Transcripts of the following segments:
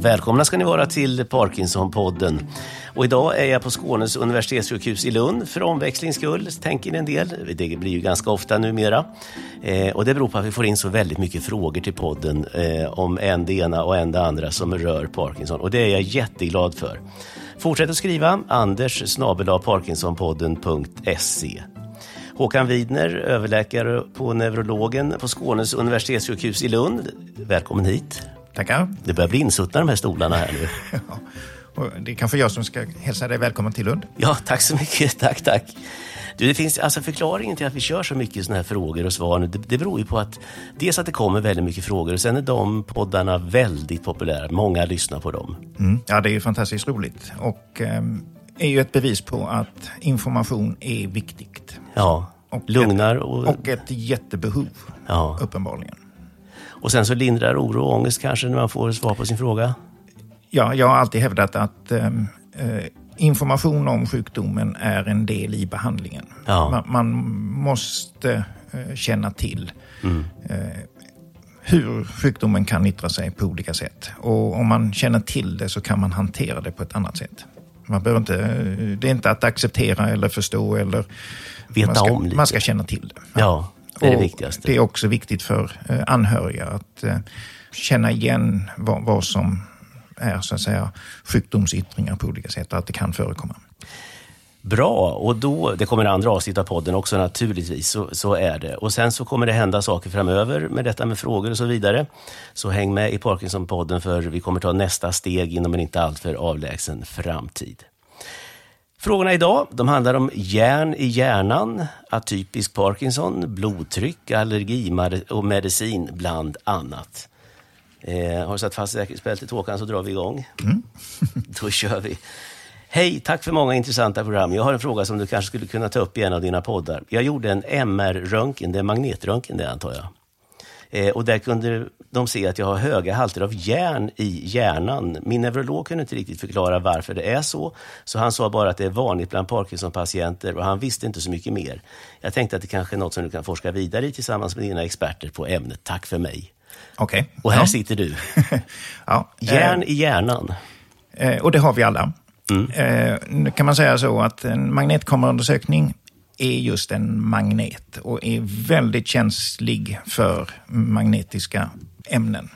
Välkomna ska ni vara till Parkinson-podden. Och idag är jag på Skånes universitetssjukhus i Lund för omväxlings skull, tänker ni en del. Det blir ju ganska ofta numera. Eh, och det beror på att vi får in så väldigt mycket frågor till podden eh, om en det ena och en det andra som rör Parkinson. Och det är jag jätteglad för. Fortsätt att skriva, anders parkinsonpodden.se. Håkan Widner, överläkare på neurologen på Skånes universitetssjukhus i Lund. Välkommen hit. Tackar. Det börjar bli insuttna de här stolarna här nu. ja. Och det är kanske jag som ska hälsa dig välkommen till Lund. Ja, tack så mycket. Tack, tack. Du, det finns, alltså förklaringen till att vi kör så mycket såna här frågor och svar nu, det, det beror ju på att dels att det kommer väldigt mycket frågor och sen är de poddarna väldigt populära. Många lyssnar på dem. Mm. Ja, det är fantastiskt roligt och eh, är ju ett bevis på att information är viktigt. Ja, och lugnar. Och, och ett jättebehov, ja. uppenbarligen. Och sen så lindrar oro och ångest kanske när man får svar på sin fråga? Ja, jag har alltid hävdat att ehm, eh, information om sjukdomen är en del i behandlingen. Ja. Man, man, måste eh, känna till mm. eh, hur sjukdomen kan yttra sig på olika sätt. Och om man känner till det så kan man hantera det på ett annat sätt. Man behöver inte, eh, det är inte att acceptera eller förstå eller... Veta man ska, om lite. Man ska känna till det. Ja. Det är det viktigaste. Det är också viktigt för eh, anhöriga att eh, känna igen vad, vad som är så att säga sjukdomsyttringar på olika sätt, att det kan förekomma. Bra, och då, det kommer andra avsnitt av podden också naturligtvis, så, så, är det. Och sen så kommer det hända saker framöver med detta med frågor och så vidare. Så häng med i Parkinson-podden för vi kommer ta nästa steg inom en inte alltför avlägsen framtid. Frågorna idag de handlar om järn i hjärnan, atypisk Parkinson, blodtryck, allergi och medicin bland annat. Eh, har du satt fast säkerhetsbältet Håkan så drar vi igång. Mm. Då kör vi. Hej, tack för många intressanta program. Jag har en fråga som du kanske skulle kunna ta upp i en av dina poddar. Jag gjorde en MR-röntgen, det är magnetröntgen det antar jag. Eh, och där kunde de se att jag har höga halter av järn i hjärnan. Min neurolog kunde inte riktigt förklara varför det är så, så han sa bara att det är vanligt bland Parkinson-patienter och han visste inte så mycket mer. Jag tänkte att det kanske är något som du kan forska vidare i tillsammans med dina experter på ämnet. Tack för mig. Okej. Okay. Och här ja. sitter du. ja. Järn i hjärnan. Eh, och det har vi alla. Mm. Eh, nu kan man säga så att en magnetkameraundersökning är just en magnet och är väldigt känslig för magnetiska ämnen.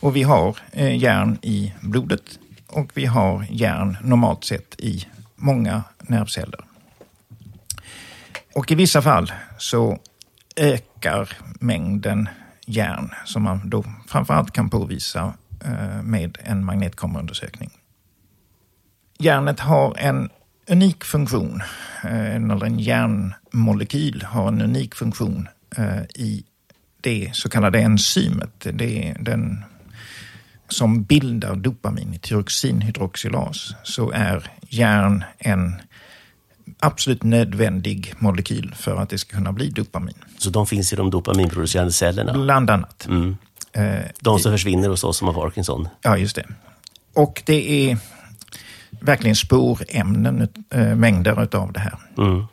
Och vi har eh, järn i blodet och vi har järn normalt sett i många nervceller. Och i vissa fall så ökar mängden järn som man då framförallt kan påvisa eh, med en magnetkameraundersökning. Järnet har en unik funktion, eh, eller en järnmolekyl har en unik funktion eh, i det så kallade enzymet. Det är den som bildar dopamin, tyroxinhydroxylas, så är järn en absolut nödvändig molekyl för att det ska kunna bli dopamin. Så de finns i de dopaminproducerande cellerna? Bland annat. Mm. De som försvinner hos oss som har Parkinson? Ja, just det. Och det är verkligen sporämnen, äh, mängder av det här. Mm.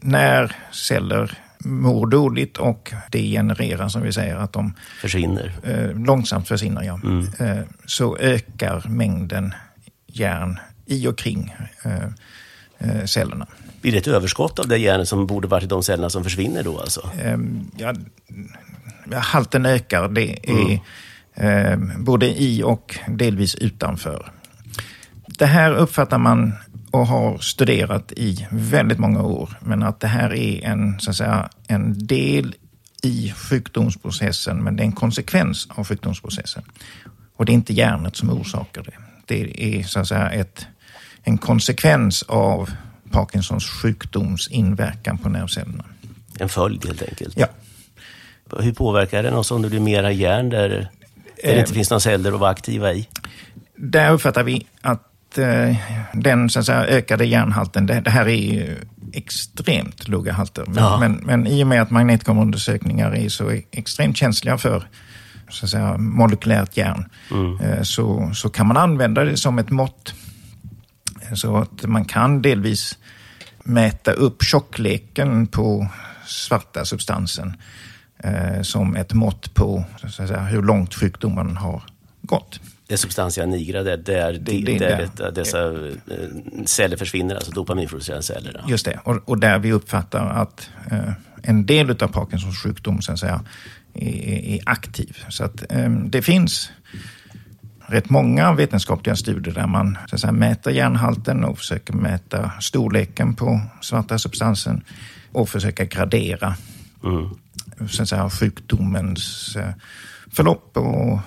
När celler mår dåligt och degenererar, som vi säger, att de försvinner. Eh, långsamt försvinner, ja. Mm. Eh, så ökar mängden järn i och kring eh, eh cellerna. Blir det ett överskott av det järnet som borde varit i de cellerna som försvinner då alltså? Ehm, ja, halten ökar. Det är mm. Ehm, både i och delvis utanför. Det här uppfattar man och har studerat i väldigt många år. Men att det här är en, så att säga, en del i sjukdomsprocessen, men det är en konsekvens av sjukdomsprocessen. Och det är inte hjärnet som orsakar det. Det är så att säga ett, en konsekvens av Parkinsons sjukdoms inverkan på nervcellerna. En följd helt enkelt? Ja. Hur påverkar den oss om det blir mera järn där, där det inte eh, finns några celler att vara aktiva i? Där uppfattar vi att Eh, den så att säga, ökade järnhalten, det, det, här är ju extremt låga halter. Men, ja. men, men, i och med att magnetkameraundersökningar är så extremt känsliga för så att säga, molekylärt järn, mm. Eh, så, så kan man använda det som ett mått. Så att man kan delvis mäta upp tjockleken på svarta substansen eh, som ett mått på säga, hur långt sjukdomen har gått. Det är substantia nigra, där, där, det, det, där detta, dessa eh, celler försvinner, alltså dopaminproducerande celler. Då. Just det, och, och, där vi uppfattar att eh, en del av Parkinsons sjukdom så att säga, är, är aktiv. Så att eh, det finns rätt många vetenskapliga studier där man så att säga, mäter järnhalten och försöker mäta storleken på svarta substansen och försöker gradera mm. så att säga, sjukdomens eh, förlopp och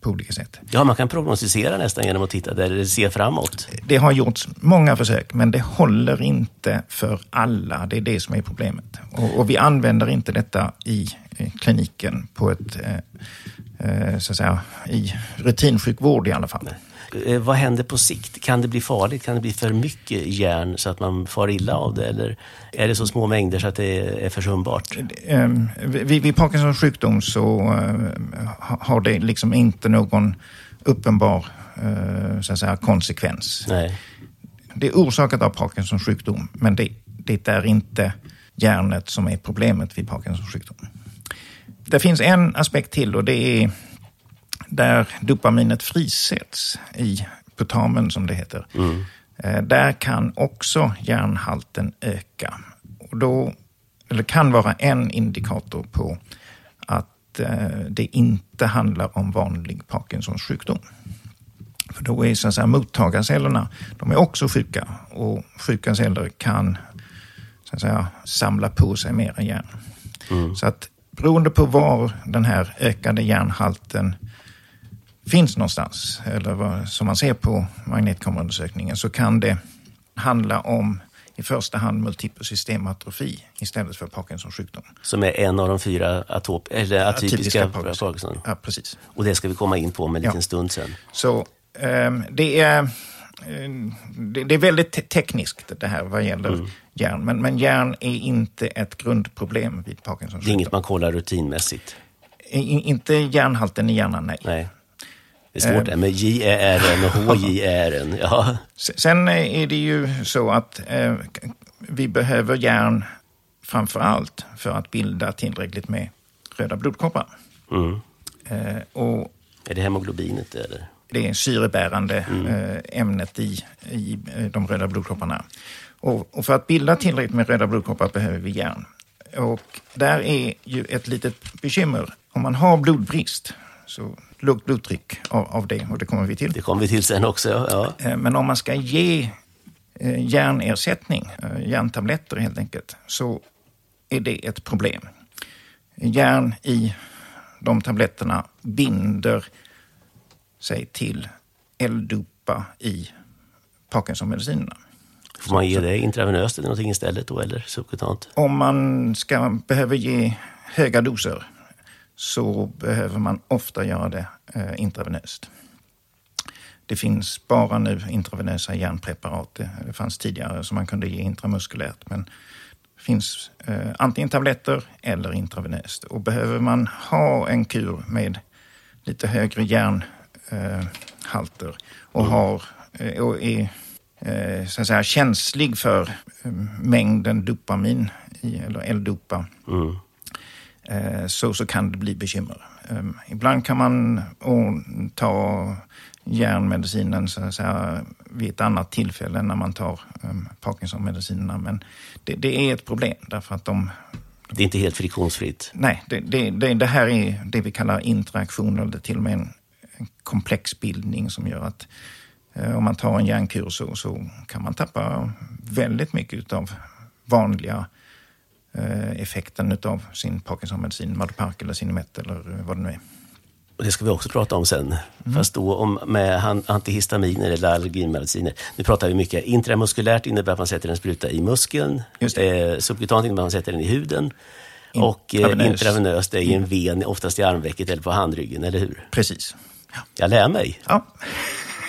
på olika sätt. Ja, man kan prognostisera nästan genom att titta där det ser framåt. Det har gjorts många försök, men det håller inte för alla. Det är det som är problemet. Och, och vi använder inte detta i kliniken på ett, eh, eh, så att säga, i rutinsjukvård i alla fall. Nej. Eh, vad händer på sikt? Kan det bli farligt? Kan det bli för mycket järn så att man far illa av det? Eller är det så små mängder så att det är försumbart? Ehm, vid, vid Parkinsons sjukdom så eh, har det liksom inte någon uppenbar eh, så att säga, konsekvens. Nej. Det är orsakat av Parkinsons sjukdom, men det, det är inte järnet som är problemet vid Parkinsons sjukdom. Det finns en aspekt till och det är där dopaminet frisätts i putamen som det heter, mm. Eh, där kan också järnhalten öka. Och då, eller kan vara en indikator på att eh, det inte handlar om vanlig Parkinsons sjukdom. För då är så att säga, mottagarcellerna de är också sjuka och sjuka celler kan så att säga, samla på sig mera järn. Mm. Så att beroende på var den här ökade järnhalten finns någonstans, eller vad, som man ser på magnetkameraundersökningen, så kan det handla om i första hand multipel systematrofi istället för Parkinsons sjukdom. Som är en av de fyra atop, eller atypiska, atypiska Parkinson. Ja, precis. Och det ska vi komma in på om en liten ja. stund sen. Så um, det är ehm, det, är väldigt tekniskt det här vad gäller mm. hjärn. Men, men hjärn är inte ett grundproblem vid Parkinsons sjukdom. Det är inget man kollar rutinmässigt? I, inte hjärnhalten i hjärnan, nej. nej. Det är svårt det med J-ä-r-n och H-J-ä-r-n. Ja. Sen är det ju så att eh, vi behöver järn framför allt för att bilda tillräckligt med röda blodkroppar. Mm. Eh, och är det hemoglobinet? Eller? Det är syrebärande mm. eh, ämnet i, i eh, de röda blodkropparna. Och, och, för att bilda tillräckligt med röda blodkroppar behöver vi järn. Och där är ju ett litet bekymmer. Om man har blodbrist så lågt blodtryck av, av det och det kommer vi till. Det kommer vi till sen också. Ja. Eh, men om man ska ge eh, järnersättning, eh, järntabletter helt enkelt, så är det ett problem. Järn i de tabletterna binder sig till L-dopa i Parkinsonmedicinerna. Får man ge det intravenöst eller någonting istället då, eller subkutant? Om man ska, behöver ge höga doser så behöver man ofta göra det eh, intravenöst. Det finns bara nu intravenösa järnpreparat. Det, det fanns tidigare som man kunde ge intramuskulärt. Men det finns eh, antingen tabletter eller intravenöst. Och behöver man ha en kur med lite högre järnhalter eh, och, mm. har, eh, och är eh, så att säga, känslig för eh, mängden dopamin, i, eller L-dopa, mm så, så kan det bli bekymmer. Ehm, ibland kan man ta järnmedicinen så att säga, vid ett annat tillfälle när man tar um, Parkinsonmedicinerna. Men det, det, är ett problem därför att de... Det är inte helt friktionsfritt? Nej, det, det, det, här är det vi kallar interaktion eller till och med en, en komplex bildning som gör att eh, om man tar en järnkur så, så kan man tappa väldigt mycket av vanliga Eh, effekten av sin Parkinsonmedicin, Madopark eller Cinemet eller vad det nu är. Och det ska vi också prata om sen. Mm. Fast då om, med antihistaminer eller allergimediciner. Nu pratar vi mycket. Intramuskulärt innebär att man sätter en spruta i muskeln. Eh, subkutant innebär att man sätter den i huden. In och eh, intravenöst är i en ven, oftast i armvecket eller på handryggen, eller hur? Precis. Ja. Jag lär mig. Ja.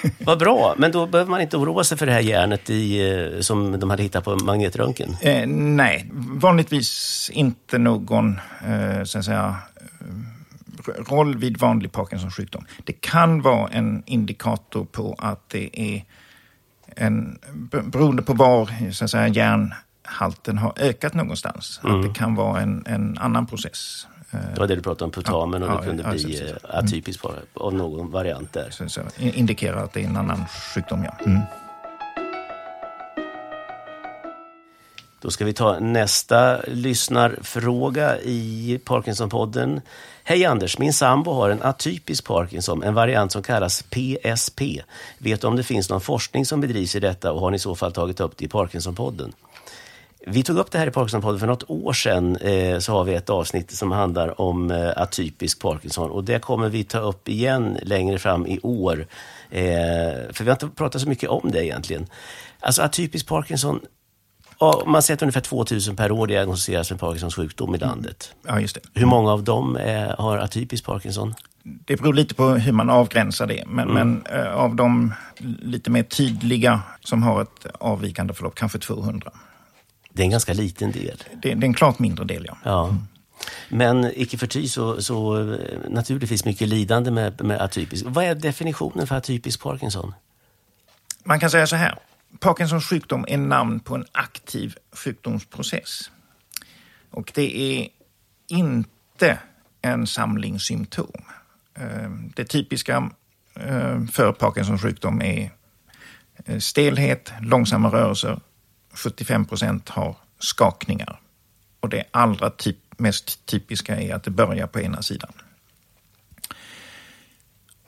Vad bra, men då behöver man inte oroa sig för det här järnet i, eh, som de hade hittat på magnetröntgen? Eh, nej, vanligtvis inte någon eh, så att säga, eh, roll vid vanlig Parkinsons sjukdom. Det kan vara en indikator på att det är en, beroende på var så att säga, järnhalten har ökat någonstans, mm. att det kan vara en, en annan process. Det var det du pratade om, putamen, Ja, och det ja, kunde ja, bli precis. eh, atypiskt på- av någon variant där. Så, så indikerar att det är en annan sjukdom, ja. Mm. Då ska vi ta nästa lyssnarfråga i Parkinsonpodden. Hej Anders, min sambo har en atypisk Parkinson, en variant som kallas PSP. Vet du om det finns någon forskning som bedrivs i detta och har ni i så fall tagit upp det i Parkinsonpodden? Vi tog upp det här i Parkinsonpodden för något år sedan. Eh, så har vi ett avsnitt som handlar om eh, atypisk Parkinson och det kommer vi ta upp igen längre fram i år. Eh, för vi har inte pratat så mycket om det egentligen. Alltså atypisk Parkinson, ja, man säger att ungefär 2000 per år diagnostiseras med Parkinsons sjukdom i landet. Ja, just det. Hur många av dem eh, har atypisk Parkinson? Det beror lite på hur man avgränsar det. Men, men eh, av de lite mer tydliga som har ett avvikande förlopp, kanske 200. Det är en ganska liten del. Det, det är en klart mindre del, ja. Ja. Men icke förty så, så eh, naturligtvis mycket lidande med, med atypisk. Vad är definitionen för atypisk Parkinson? Man kan säga så här. Parkinsons sjukdom är namn på en aktiv sjukdomsprocess. Och det är inte en samling symptom. Eh, Det typiska eh, för Parkinsons sjukdom är stelhet, långsamma rörelser. 75 procent har skakningar. Och det allra typ, mest typiska är att det börjar på ena sidan.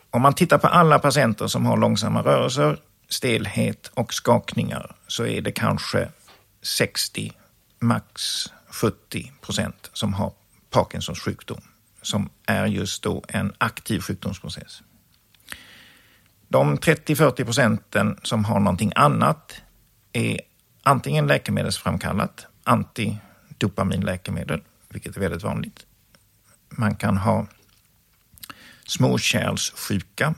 Om man tittar på alla patienter som har långsamma rörelser, stelhet och skakningar så är det kanske 60, max 70 procent som har Parkinsons sjukdom som är just då en aktiv sjukdomsprocess. De 30-40 procenten som har någonting annat är antingen läkemedelsframkallat, antidopaminläkemedel, vilket är väldigt vanligt. Man kan ha småkärlssjuka.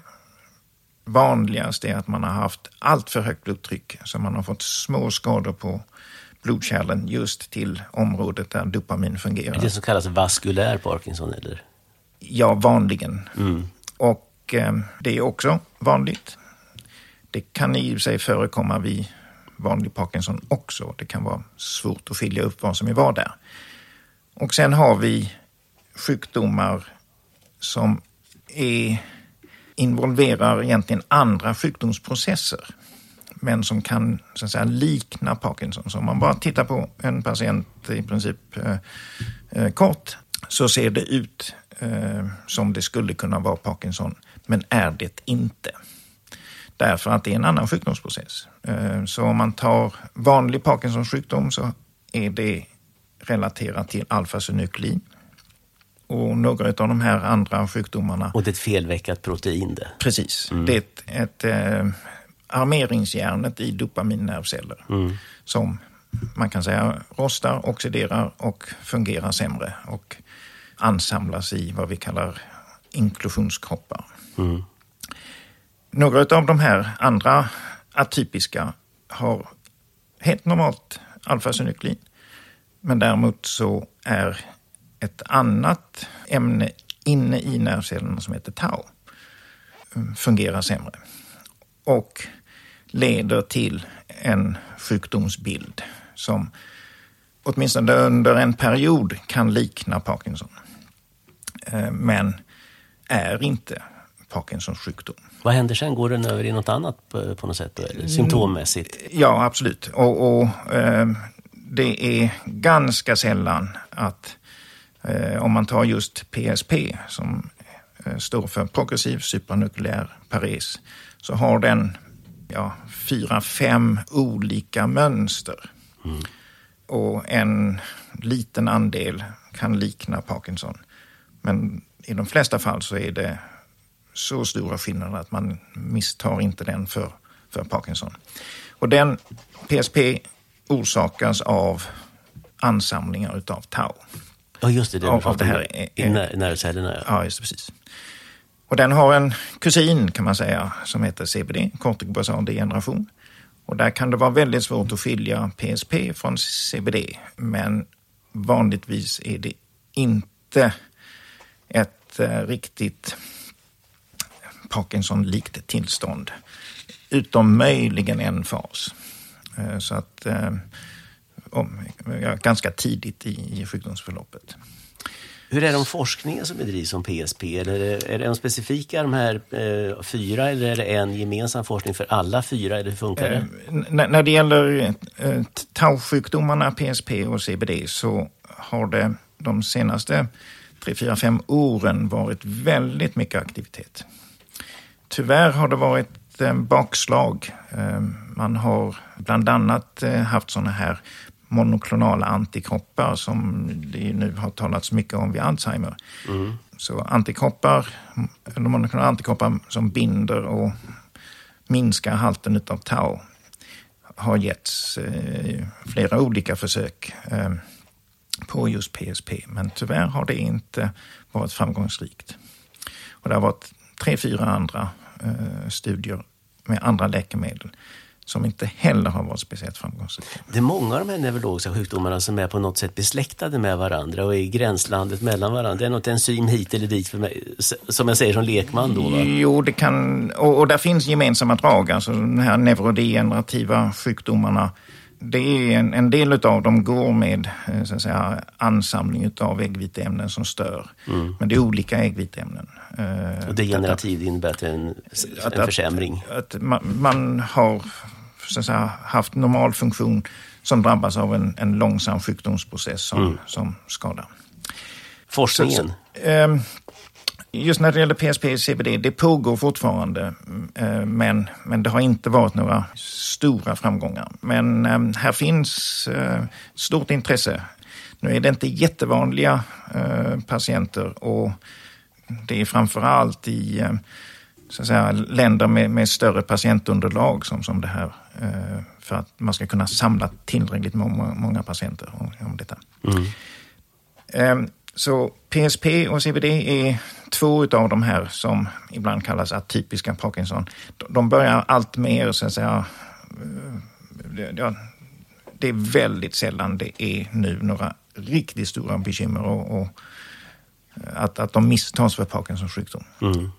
Vanligast är att man har haft allt för högt blodtryck så man har fått små skador på blodkärlen just till området där dopamin fungerar. Det som kallas vaskulär Parkinson, eller? Ja, vanligen. Och eh, det är också vanligt. Det kan i och för sig förekomma vid vanlig Parkinson också. Det kan vara svårt att skilja upp vad som är vad där. Och sen har vi sjukdomar som är, involverar egentligen andra sjukdomsprocesser men som kan så att säga, likna Parkinson. Så om man bara tittar på en patient i princip eh, eh kort så ser det ut eh, som det skulle kunna vara Parkinson, men är det inte. Därför att det är en annan sjukdomsprocess. Eh, så om man tar vanlig Parkinsons sjukdom så är det relaterat till alfasynuklin. Och några av de här andra sjukdomarna Och det är ett felveckat protein det. Precis. Det är ett, ett eh, armeringsjärnet i dopaminnervceller som man kan säga rostar, oxiderar och fungerar sämre och ansamlas i vad vi kallar inklusionskroppar. Några av de här andra atypiska har helt normalt alfasynuklin. Men däremot så är ett annat ämne inne i nervcellerna som heter tau mm, fungerar sämre. Och leder till en sjukdomsbild som åtminstone under en period kan likna Parkinson. Eh, men är inte Parkinsons sjukdom. Vad händer sen? Går den över i något annat på, på något sätt? Eller? Symptommässigt? Ja, absolut. Och, och eh, det är ganska sällan att eh, om man tar just PSP som eh, står för progressiv supranukleär pares så har den ja, fyra, fem olika mönster. Och en liten andel kan likna Parkinson. Men i de flesta fall så är det så stora skillnader att man misstar inte den för, för Parkinson. Och den PSP orsakas av ansamlingar utav tau. Ja, just det. Ja, du pratade det här I när- nervcellerna, ja. Ja, just det, precis. Och den har en kusin kan man säga som heter CBD, kortikobasal degeneration. Och där kan det vara väldigt svårt att skilja PSP från CBD. Men vanligtvis är det inte ett eh, riktigt Parkinson-likt tillstånd. Utom möjligen en fas. Eh, så att eh, om, ganska tidigt i, i sjukdomsförloppet. Hur är det om forskningen som bedrivs om PSP? Eller är det, de specifika, de här eh, fyra, eller är det en gemensam forskning för alla fyra? Eller hur funkar det? N- när det gäller eh, tausjukdomarna PSP och CBD så har det de senaste tre, fyra, fem åren varit väldigt mycket aktivitet. Tyvärr har det varit eh, bakslag. Eh, man har bland annat eh, haft sådana här monoklonala antikroppar som det nu har talats mycket om vid Alzheimer. Så antikroppar, eller monoklonala antikroppar som binder och minskar halten av tau har getts flera olika försök på just PSP, men tyvärr har det inte varit framgångsrikt. Och det har varit tre, fyra andra eh, studier med andra läkemedel som inte heller har varit speciellt framgångsrika. Det är många av de här neurologiska sjukdomarna som är på något sätt besläktade med varandra och är i gränslandet mellan varandra. Det är något enzym hit eller dit för mig, som jag säger som lekman då. Va? Jo, det kan, och, och där finns gemensamma drag, alltså de här neurodegenerativa sjukdomarna. Det är en, en del av dem går med eh, så att säga, ansamling av äggviteämnen som stör. Men det är olika äggviteämnen. Eh, Och degenerativ innebär att det är en, en försämring. Att, att man, man har så att säga, haft normal funktion som drabbas av en, en långsam sjukdomsprocess som, som skadar. Forskningen. Ehm, Just när det gäller PSP och CBD, det pågår fortfarande, eh, men, men det har inte varit några stora framgångar. Men eh, här finns eh, stort intresse. Nu är det inte jättevanliga patienter och det är framför allt i så att säga, länder med, med större patientunderlag som, som det här. För att man ska kunna samla tillräckligt många, många patienter om, om detta. Ehm, Så PSP och CBD är två av de här som ibland kallas atypiska Parkinson. De- börjar allt mer, så att säga, eh, ja, det är väldigt sällan det är nu några riktigt stora bekymmer och, och att, att de misstas för Parkinsons sjukdom.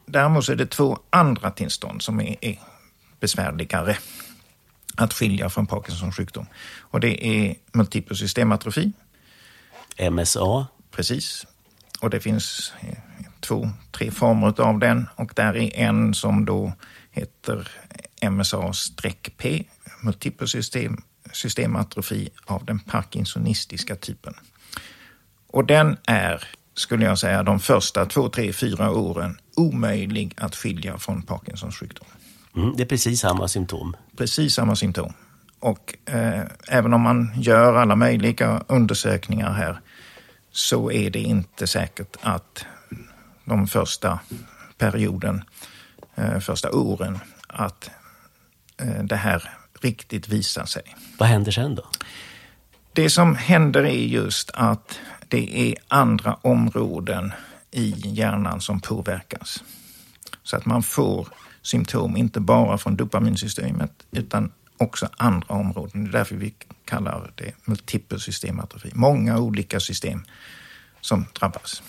Däremot så är det två andra tillstånd som är, är besvärligare att skilja från Parkinsons sjukdom. Och det är multipel systematrofi, MSA. Precis. Och det finns eh, två, tre former av den och där är en som då heter MSA-P, multipel system, systematrofi av den parkinsonistiska typen. Och den är, skulle jag säga, de första två, tre, fyra åren omöjlig att skilja från Parkinsons sjukdom. Mm, det är precis samma symptom. Precis samma symptom. Och eh, även om man gör alla möjliga undersökningar här så är det inte säkert att de första perioden, eh, första åren, att eh, det här riktigt visar sig. Vad händer sen då? Det som händer är just att det är andra områden i hjärnan som påverkas. Så att man får symptom inte bara från dopaminsystemet utan också andra områden. Det är därför vi kallar det multipel systematrofi. Många olika system som drabbas.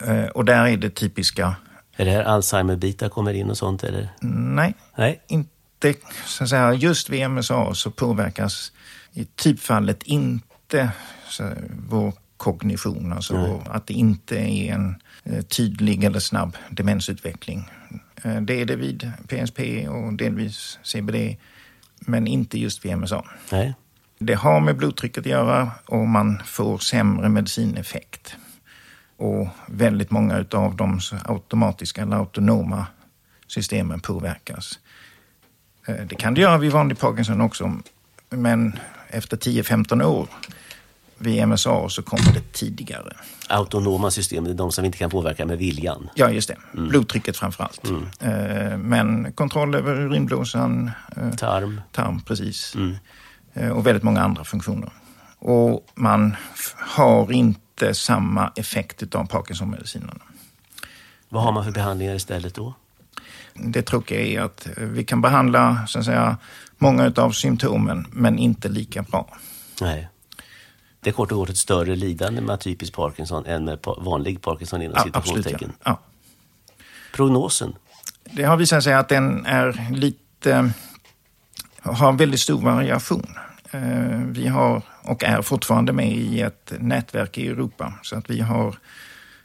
Eh, Och där är det typiska, Är det här Alzheimer-bitar kommer in och sånt? Eller? nej, Nej. inte, så att säga, just vid MSA så påverkas i typfallet inte så, vår kognition, alltså vår, att det inte är en eh, tydlig eller snabb demensutveckling. Eh, det är det vid PSP och delvis CBD, men inte just vid MSA. Nej. Det har med blodtrycket att göra och man får sämre medicineffekt. Och väldigt många av de automatiska eller autonoma systemen påverkas. Eh, Det kan det göra vid vanlig Parkinson också, men efter 10-15 år vid MSA så kommer det tidigare. Autonoma system, det är de som vi inte kan påverka med viljan. Ja, just det. Blodtrycket framför allt. Eh, Men kontroll över urinblåsan, eh, Tarm. tarm, precis. Eh, Och väldigt många andra funktioner. Och man har inte samma effekt av Parkinson-medicinerna. Vad har man för behandlingar istället då? Det tråkiga är att vi kan behandla så att säga, många av symptomen, men inte lika bra. Nej. Det är kort och gott ett större lidande med atypisk Parkinson än med vanlig Parkinson inom Ja, absolut, ja. citationstecken. ja. Prognosen? Det har visat sig att den är lite, har väldigt stor variation. Eh, vi har och är fortfarande med i ett nätverk i Europa. Så att vi har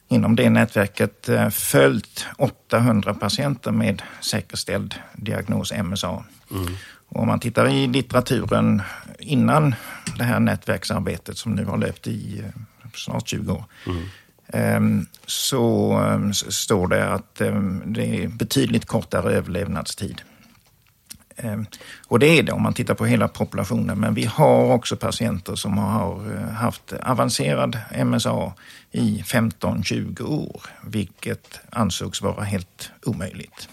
inom det nätverket eh, följt 800 patienter med säkerställd diagnos MSA. Mm. Och om man tittar i litteraturen innan det här nätverksarbetet som nu har löpt i eh, snart 20 år. Mm. Ehm, så ehm, står det att ehm, det är betydligt kortare överlevnadstid. Och det är det om man tittar på hela populationen. Men vi har också patienter som har eh, haft avancerad MSA i 15-20 år, vilket ansågs vara helt omöjligt.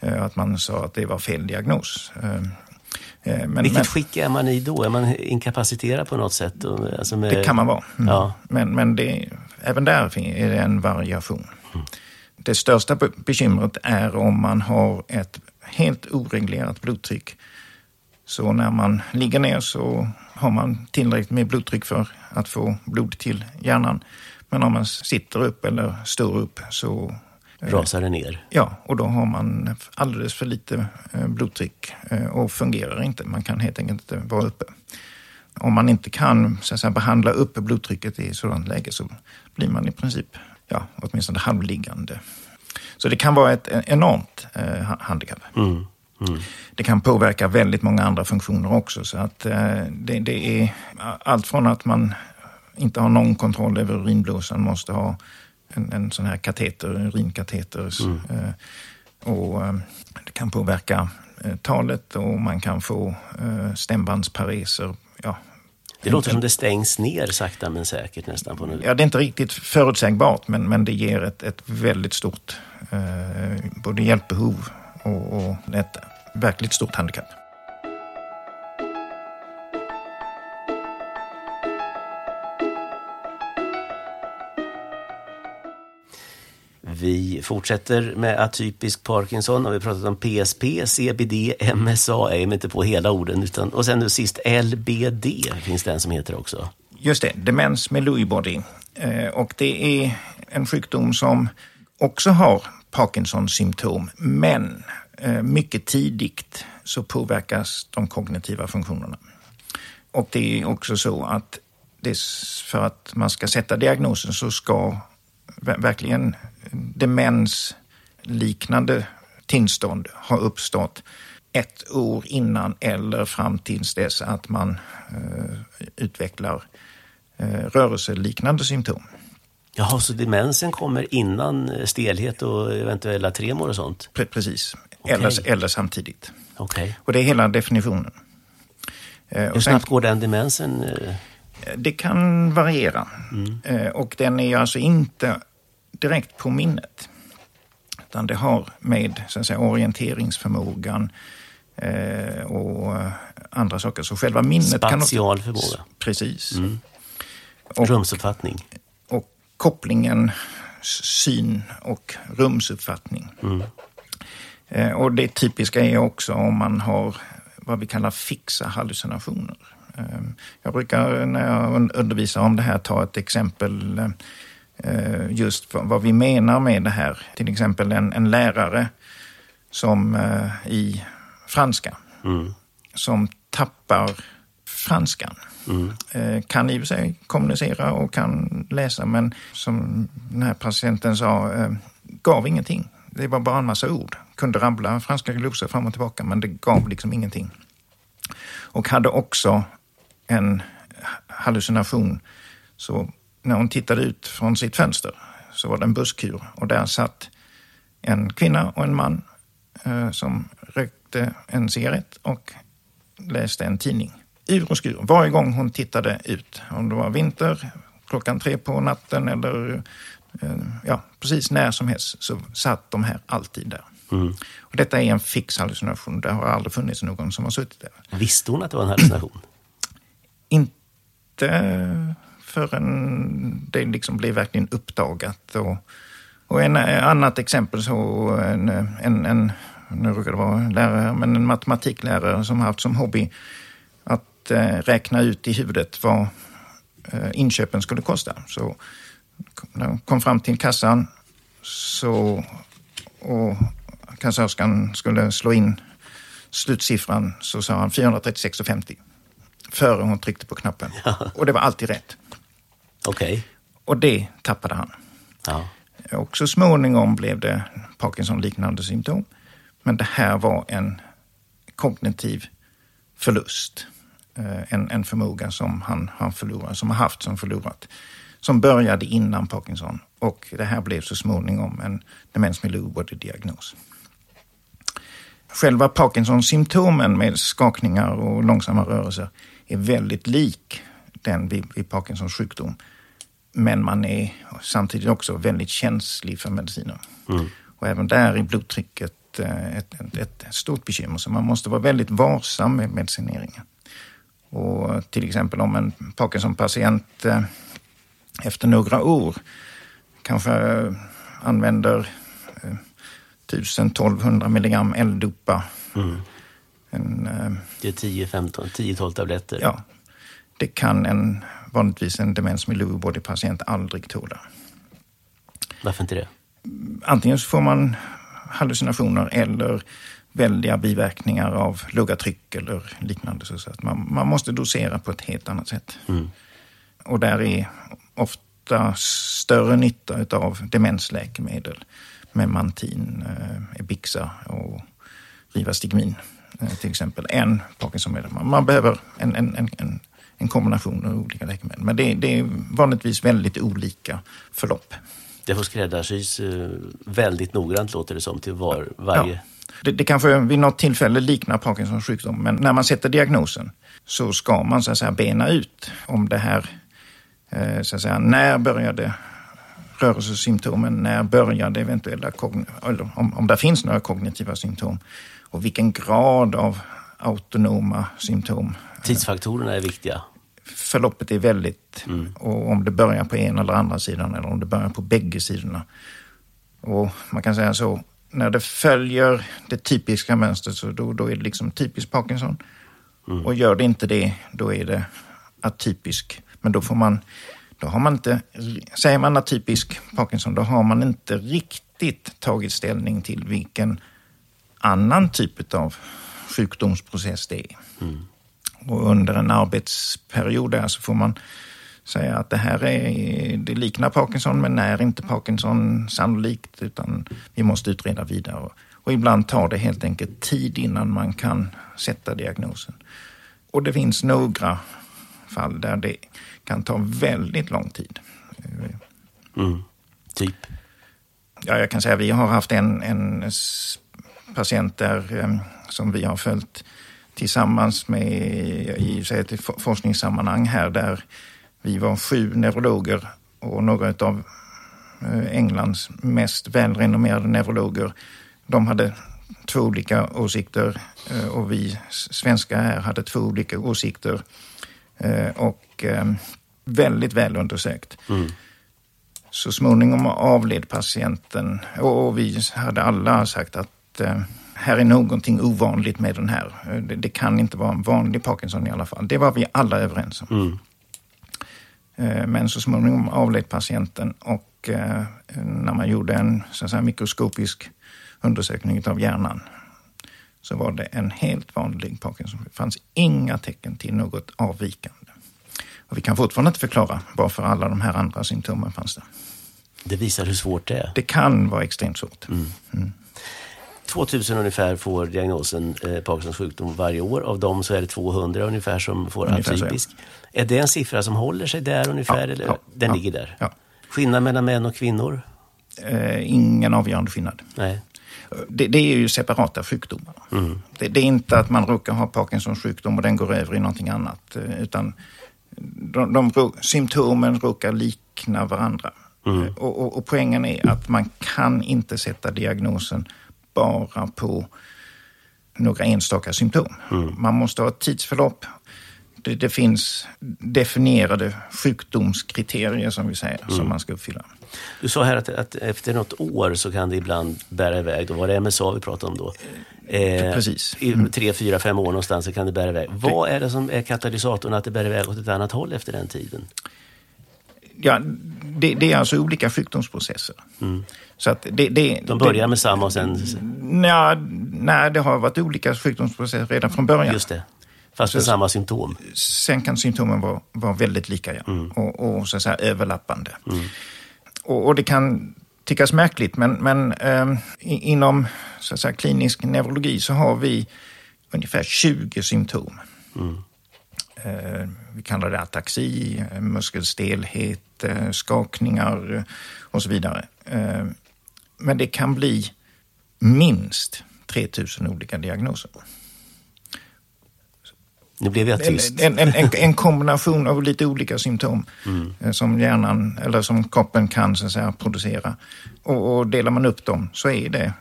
Eh, att man sa att det var fel diagnos. Eh, men, Vilket men, skick är man i då? Är man inkapaciterad på något sätt? Alltså med, det kan man vara. Mm. Ja. Men, men det, även där är det en variation. Mm. Det största bekymret är om man har ett helt oreglerat blodtryck. Så när man ligger ner så har man tillräckligt med blodtryck för att få blod till hjärnan. Men om man sitter upp eller står upp så rasar det ner. Ja, och då har man alldeles för lite eh, blodtryck eh, och fungerar inte. Man kan helt enkelt inte vara uppe. Om man inte kan så säga, behandla upp blodtrycket i sådant läge så blir man i princip, ja, åtminstone halvliggande. Så det kan vara ett enormt eh, handikapp. Mm. Mm. Det kan påverka väldigt många andra funktioner också. Så att eh, det, det, är allt från att man inte har någon kontroll över urinblåsan, måste ha en, en sån här kateter, urinkateter. Mm. Eh, och eh, det kan påverka eh, talet och man kan få stämbandspareser. Ja, det låter som det stängs ner sakta men säkert nästan. på. Ja, det är inte riktigt förutsägbart men, men det ger ett, ett väldigt stort eh, både hjälpbehov och, och ett verkligt stort handikapp. Vi fortsätter med atypisk Parkinson och vi har pratat om PSP, CBD, MSA, är inte på hela orden, utan, och sen nu sist LBD finns det en som heter också. Just det, demens med Lewy body. Eh, och det är en sjukdom som också har Parkinsons symptom, men eh, mycket tidigt så påverkas de kognitiva funktionerna. Och det är också så att det för att man ska sätta diagnosen så ska verkligen demensliknande tillstånd har uppstått ett år innan eller fram tills dess att man eh, utvecklar eh, rörelseliknande symptom. Jaha, så demensen kommer innan eh, stelhet och eventuella tremor och sånt? Pre precis, okay. eller, eller samtidigt. Okay. Och det är hela definitionen. Eh, Hur snabbt går den demensen? Eh? Det kan variera. Mm. Eh, och den är alltså inte direkt på minnet. Utan det har med så att säga, orienteringsförmågan eh, och andra saker. Så själva minnet Spatial kan... förmåga. Precis. Mm. Och, Rumsuppfattning. Och kopplingen syn och rumsuppfattning. Mm. Eh, och det typiska är också om man har vad vi kallar fixa hallucinationer. Eh, jag brukar när jag undervisar om det här ta ett exempel eh, just vad vi menar med det här. Till exempel en, en lärare som eh, i franska, mm. som tappar franskan. Mm. Eh, kan i och för sig kommunicera och kan läsa, men som den här patienten sa, gav ingenting. Det var bara en massa ord. Kunde rabbla franska glosor fram och tillbaka, men det gav liksom ingenting. Och hade också en hallucination. Så när hon tittade ut från sitt fönster så var det en busskur och där satt en kvinna och en man eh, som rökte en cigarett och läste en tidning. Ur och skur, varje gång hon tittade ut. Om det var vinter, klockan tre på natten eller eh, ja, precis när som helst så satt de här alltid där. Mm. Och detta är en fix hallucination. Det har aldrig funnits någon som har suttit där. Visste hon att det var en hallucination? Inte förrän det liksom blev verkligen uppdagat. Och, och en annat exempel så en, en, en nu råkar det vara lärare, men en matematiklärare som haft som hobby att eh, räkna ut i huvudet vad eh, inköpen skulle kosta. Så när de kom fram till kassan så, och kassörskan skulle slå in slutsiffran så sa han 436,50. före hon tryckte på knappen. Och det var alltid rätt. Okej. Och det tappade han. Ja. Och så småningom blev det Parkinson-liknande symptom. Men det här var en kognitiv förlust. Eh, En, en förmåga som han har förlorat, som har haft som förlorat. Som började innan Parkinson. Och det här blev så småningom en demens med Lewy body-diagnos. Själva Parkinsons-symptomen med skakningar och långsamma rörelser är väldigt lik den vid, vid Parkinsons sjukdom. Men man är samtidigt också väldigt känslig för mediciner. Och även där är blodtrycket eh, ett, ett, ett stort bekymmer. Så man måste vara väldigt varsam med medicineringen. Och till exempel om en Parkinson-patient eh, efter några år kanske eh, använder eh, 1000-1200 milligram L-dopa. En, eh, Det är 10, 15, 10-12 tabletter. ja, det kan en, vanligtvis en demens med Lewy body-patient aldrig tåla. Varför inte det? Antingen så får man hallucinationer eller väldiga biverkningar av låga tryck eller liknande. Så att man, man måste dosera på ett helt annat sätt. Och där är ofta större nytta av demensläkemedel. Memantin, eh, Ebixa och Rivastigmin eh, till exempel, än Parkinsonmedel. Man, man behöver en, en, en, en, en kombination av olika läkemedel. Men det, det är vanligtvis väldigt olika förlopp. Det får skräddarsys eh, väldigt noggrant låter det som till var, varje... Ja. Det, det kanske vid något tillfälle liknar Parkinsons sjukdom, men när man sätter diagnosen så ska man så att säga bena ut om det här, eh, så att säga, när började rörelsesymptomen, när började eventuella, eller om, om det finns några kognitiva symptom och vilken grad av autonoma symptom. Tidsfaktorerna är viktiga. Förloppet är väldigt, och om det börjar på en eller andra sidan eller om det börjar på bägge sidorna. Och man kan säga så, när det följer det typiska mönstret så då, då är det liksom typiskt Parkinson. Och gör det inte det, då är det atypisk. Men då får man, då har man inte, säger man atypisk Parkinson, då har man inte riktigt tagit ställning till vilken annan typ av sjukdomsprocess det är. Och under en arbetsperiod där så får man säga att det här är, det liknar Parkinson men är inte Parkinson sannolikt utan vi måste utreda vidare. Och, ibland tar det helt enkelt tid innan man kan sätta diagnosen. Och det finns några fall där det kan ta väldigt lång tid. Mm. Typ. Ja, jag kan säga vi har haft en, en patient där eh, som vi har följt tillsammans med i ett for- forskningssammanhang här där vi var sju neurologer och några av Englands mest välrenommerade neurologer. De hade två olika åsikter eh, och vi svenskar här hade två olika åsikter. Eh, Och eh, väldigt väl undersökt. Så småningom avled patienten och vi hade alla sagt att eh, här är någonting ovanligt med den här. Eh, Det, det kan inte vara en vanlig Parkinson i alla fall. Det var vi alla överens om. Eh, Men så småningom avled patienten och eh, när man gjorde en så säga, mikroskopisk undersökning av hjärnan så var det en helt vanlig Parkinson. Det fanns inga tecken till något avvikande. Och vi kan fortfarande inte förklara varför alla de här andra symptomen fanns där. Det visar hur svårt det är. Det kan vara extremt svårt. 2000 ungefär får diagnosen eh, Parkinsons sjukdom varje år. Av dem så är det 200 ungefär som får Ungefär så, atypisk. Är det en siffra som håller sig där ungefär? Eller? Den ligger där? ja. Skillnad mellan män och kvinnor? Eh, ingen avgörande skillnad. Nej. Det, det är ju separata sjukdomar. Det, det är inte att man råkar ha Parkinsons sjukdom och den går över i någonting annat. eh, Utan de, de, symptomen råkar likna varandra. Eh, Och, och, och poängen är att man kan inte sätta diagnosen bara på några enstaka symptom. Man måste ha ett tidsförlopp. Det, det finns definierade sjukdomskriterier som vi säger, som man ska uppfylla. Du sa här att, att efter något år så kan det ibland bära iväg. Då var det MSA vi pratade om då. Eh, Precis. Mm. Tre, fyra, fem år någonstans så kan det bära iväg. Vad är det som är katalysatorn att det bär iväg åt ett annat håll efter den tiden? Ja, det, det är alltså olika sjukdomsprocesser. Så att det, det, De börjar med samma och sen... nja, nej, det har varit olika sjukdomsprocesser redan från början. Just det. Fast med samma symptom? Sen kan symptomen vara, vara väldigt lika, ja. Mm. Och, och så att säga överlappande. Och, och det kan tyckas märkligt, men, men eh, inom så att säga, klinisk neurologi så har vi ungefär 20 symptom. Eh, vi kallar det ataxi, eh, muskelstelhet, eh, skakningar och så vidare. Men det kan bli minst 3000 olika diagnoser. Nu blev jag tyst. En, en, en, en kombination av lite olika symptom eh, som hjärnan eller som kroppen kan så säga, producera. Och, och delar man upp dem så är det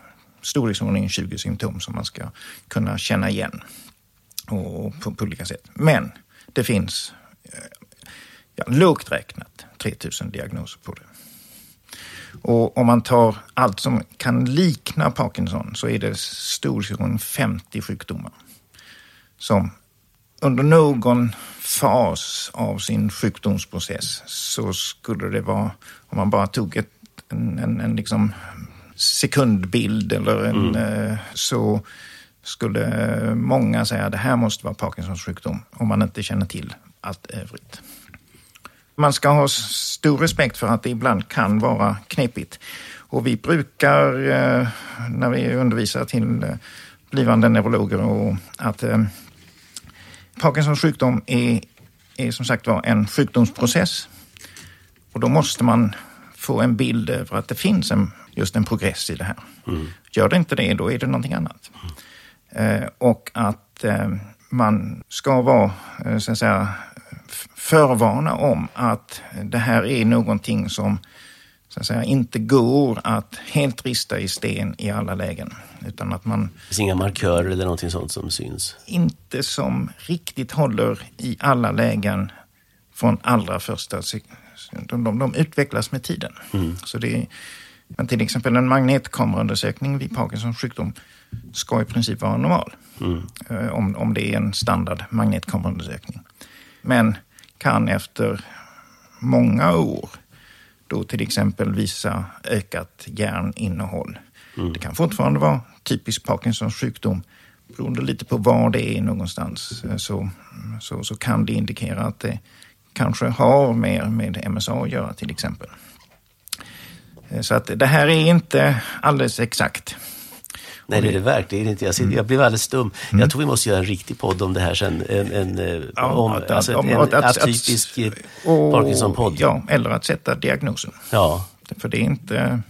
storleksordningen 20 symptom som man ska kunna känna igen och, och på, på olika sätt. Men det finns eh, ja, lågt räknat 3000 diagnoser på det. Och om man tar allt som kan likna Parkinson så är det storleksordningen 50 sjukdomar som under någon fas av sin sjukdomsprocess så skulle det vara, om man bara tog ett, en, en, en liksom sekundbild eller en, eh, så skulle många säga att det här måste vara Parkinsons sjukdom om man inte känner till allt övrigt. Man ska ha stor respekt för att det ibland kan vara knepigt. Och vi brukar, eh, när vi undervisar till eh, blivande neurologer, och att eh, Parkinsons sjukdom är, är som sagt var en sjukdomsprocess. Och då måste man få en bild över att det finns en, just en progress i det här. Gör det inte det, då är det någonting annat. Eh, och att eh, man ska vara, eh, så att säga, förvarna om att det här är någonting som så att säga, inte går att helt rista i sten i alla lägen. Utan att man Det finns inga markörer eller någonting sånt som syns. inte som riktigt håller i alla lägen från allra första de, de, de utvecklas med tiden. Så det är, men till exempel en magnetkameraundersökning vid Parkinsons sjukdom ska i princip vara normal. Eh, Om, om det är en standard magnetkameraundersökning. Men kan efter många år då till exempel visa ökat järninnehåll. Det kan fortfarande vara typisk Parkinsons sjukdom. Beroende lite på var det är någonstans eh, så, så, så kan det indikera att det kanske har mer med MSA att göra till exempel. Eh, Så att det här är inte alldeles exakt. Nej, det är det verkligen inte. Jag, sitter, jag blev alldeles stum. Jag tror vi måste göra en riktig podd om det här sen. En, en, eh, Ja, om, att- alltså om- en att- atypisk eh, Parkinson-podd. Ja, eller att sätta diagnosen. ja. För det är inte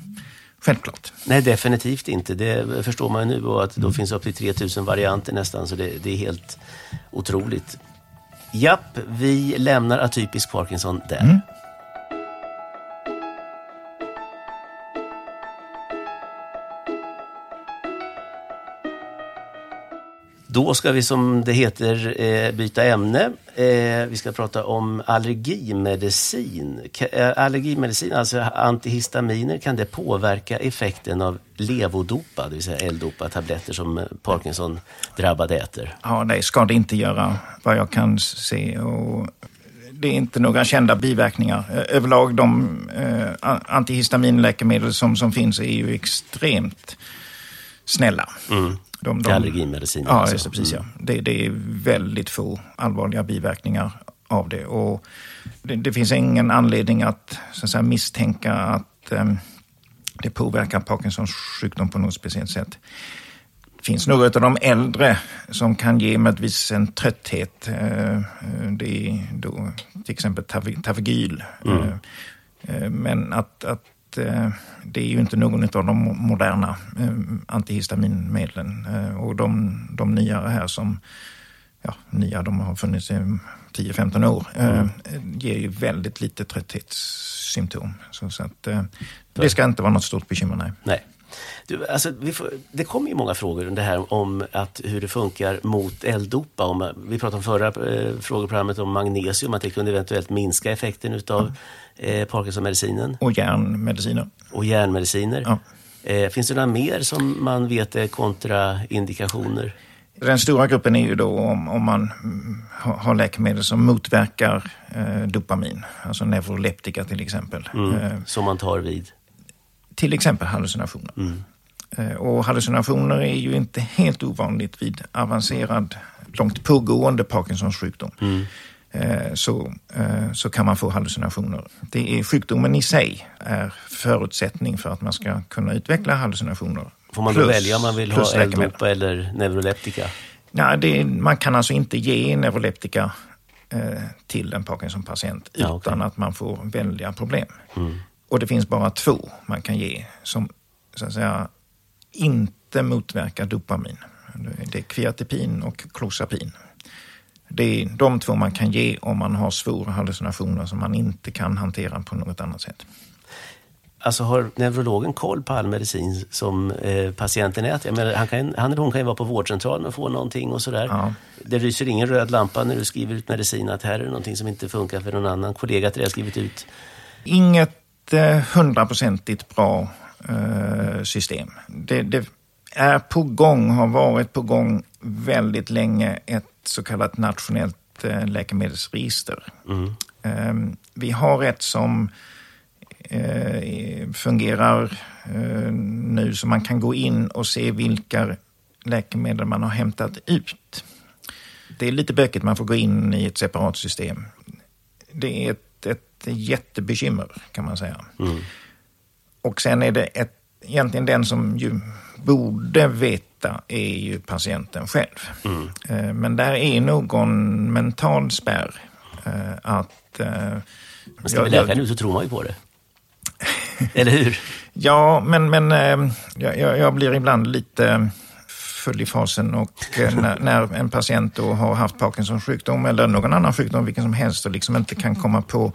självklart. Nej, definitivt inte. Det förstår man ju nu och att Mm. då finns upp till 3000 varianter nästan, så det, det är helt otroligt. Japp, vi lämnar atypisk Parkinson där. Mm. Då ska vi som det heter eh, byta ämne. Eh, vi ska prata om allergimedicin. Eh, Allergimedicin, alltså antihistaminer, kan det påverka effekten av levodopa, det vill säga L-dopa-tabletter som eh, Parkinson-drabbade äter? Ja, det ska det inte göra vad jag kan se. Och det är inte några kända biverkningar. Överlag de eh, antihistaminläkemedel som, som finns är ju extremt snälla. Mm. De, Till allergimedicin, Ja, alltså. det, precis. Ja. Det, det är väldigt få allvarliga biverkningar av det. Och det, det finns ingen anledning att, så att säga, misstänka att eh, det påverkar Parkinsons sjukdom på något speciellt sätt. Det finns några av de äldre som kan ge möjligtvis en trötthet. Eh, eh, Det är då till exempel Tavegyl. Eh, eh, Men att, att eh, det är ju inte någon av de moderna eh, antihistaminmedlen. Eh, Och de, de nyare här som, ja, nya, de har funnits i 10-15 år, eh, ger ju väldigt lite trötthetssymptom. Så, så att, det ska inte vara något stort bekymmer, nej. Nej. Du, alltså, får, det kommer ju många frågor om det här om att, hur det funkar mot L-dopa. Om, vi pratade om förra eh, frågeprogrammet om magnesium, att det kunde eventuellt minska effekten utav eh, Parkinson-medicinen Och järnmediciner. och järnmediciner. Ja. Eh, finns det några mer som man vet är kontraindikationer? Den stora gruppen är ju då om, om man har, har läkemedel som motverkar eh, dopamin, alltså neuroleptika till exempel. Mm. Eh, Som man tar vid? Till exempel hallucinationer. Eh, och hallucinationer är ju inte helt ovanligt vid avancerad, långt pågående Parkinsons sjukdom. Mm. Så, så kan man få hallucinationer. Det är sjukdomen i sig är förutsättning för att man ska kunna utveckla hallucinationer. Får man då plus, välja om man vill ha L-dopa eller neuroleptika? Nej, det, man kan alltså inte ge neuroleptika eh, till en Parkinson-patient utan ja, okay. att man får välja problem. Mm. Och det finns bara två man kan ge som så att säga inte motverkar dopamin. Det är kviatipin och klozapin. Det är de två man kan ge om man har svåra hallucinationer som man inte kan hantera på något annat sätt. Alltså har neurologen koll på all medicin som eh, patienten äter? Menar, han, kan, han eller hon kan ju vara på vårdcentralen och få någonting och sådär. Ja. Det lyser ingen röd lampa när du skriver ut medicin att här är det någonting som inte funkar för någon annan kollega till dig har skrivit ut? Inget eh, hundraprocentigt bra eh, system. Det, det, är på gång, har varit på gång väldigt länge, ett så kallat nationellt eh, läkemedelsregister. Mm. Ehm, vi har ett som eh, fungerar eh, nu så man kan gå in och se vilka läkemedel man har hämtat ut. Det är lite bökigt, man får gå in i ett separat system. Det är ett, ett jättebekymmer kan man säga. Mm. Och sen är det ett, egentligen den som ju borde veta är ju patienten själv. Mm. Eh, men där är någon mental spärr. Eh, att... Eh, men stämmer läkaren ut så tror man ju på det. Eller hur? ja, men, men jag, jag, blir ibland lite full i fasen och när, när, en patient då har haft Parkinsons sjukdom eller någon annan sjukdom, vilken som helst, och liksom inte kan komma på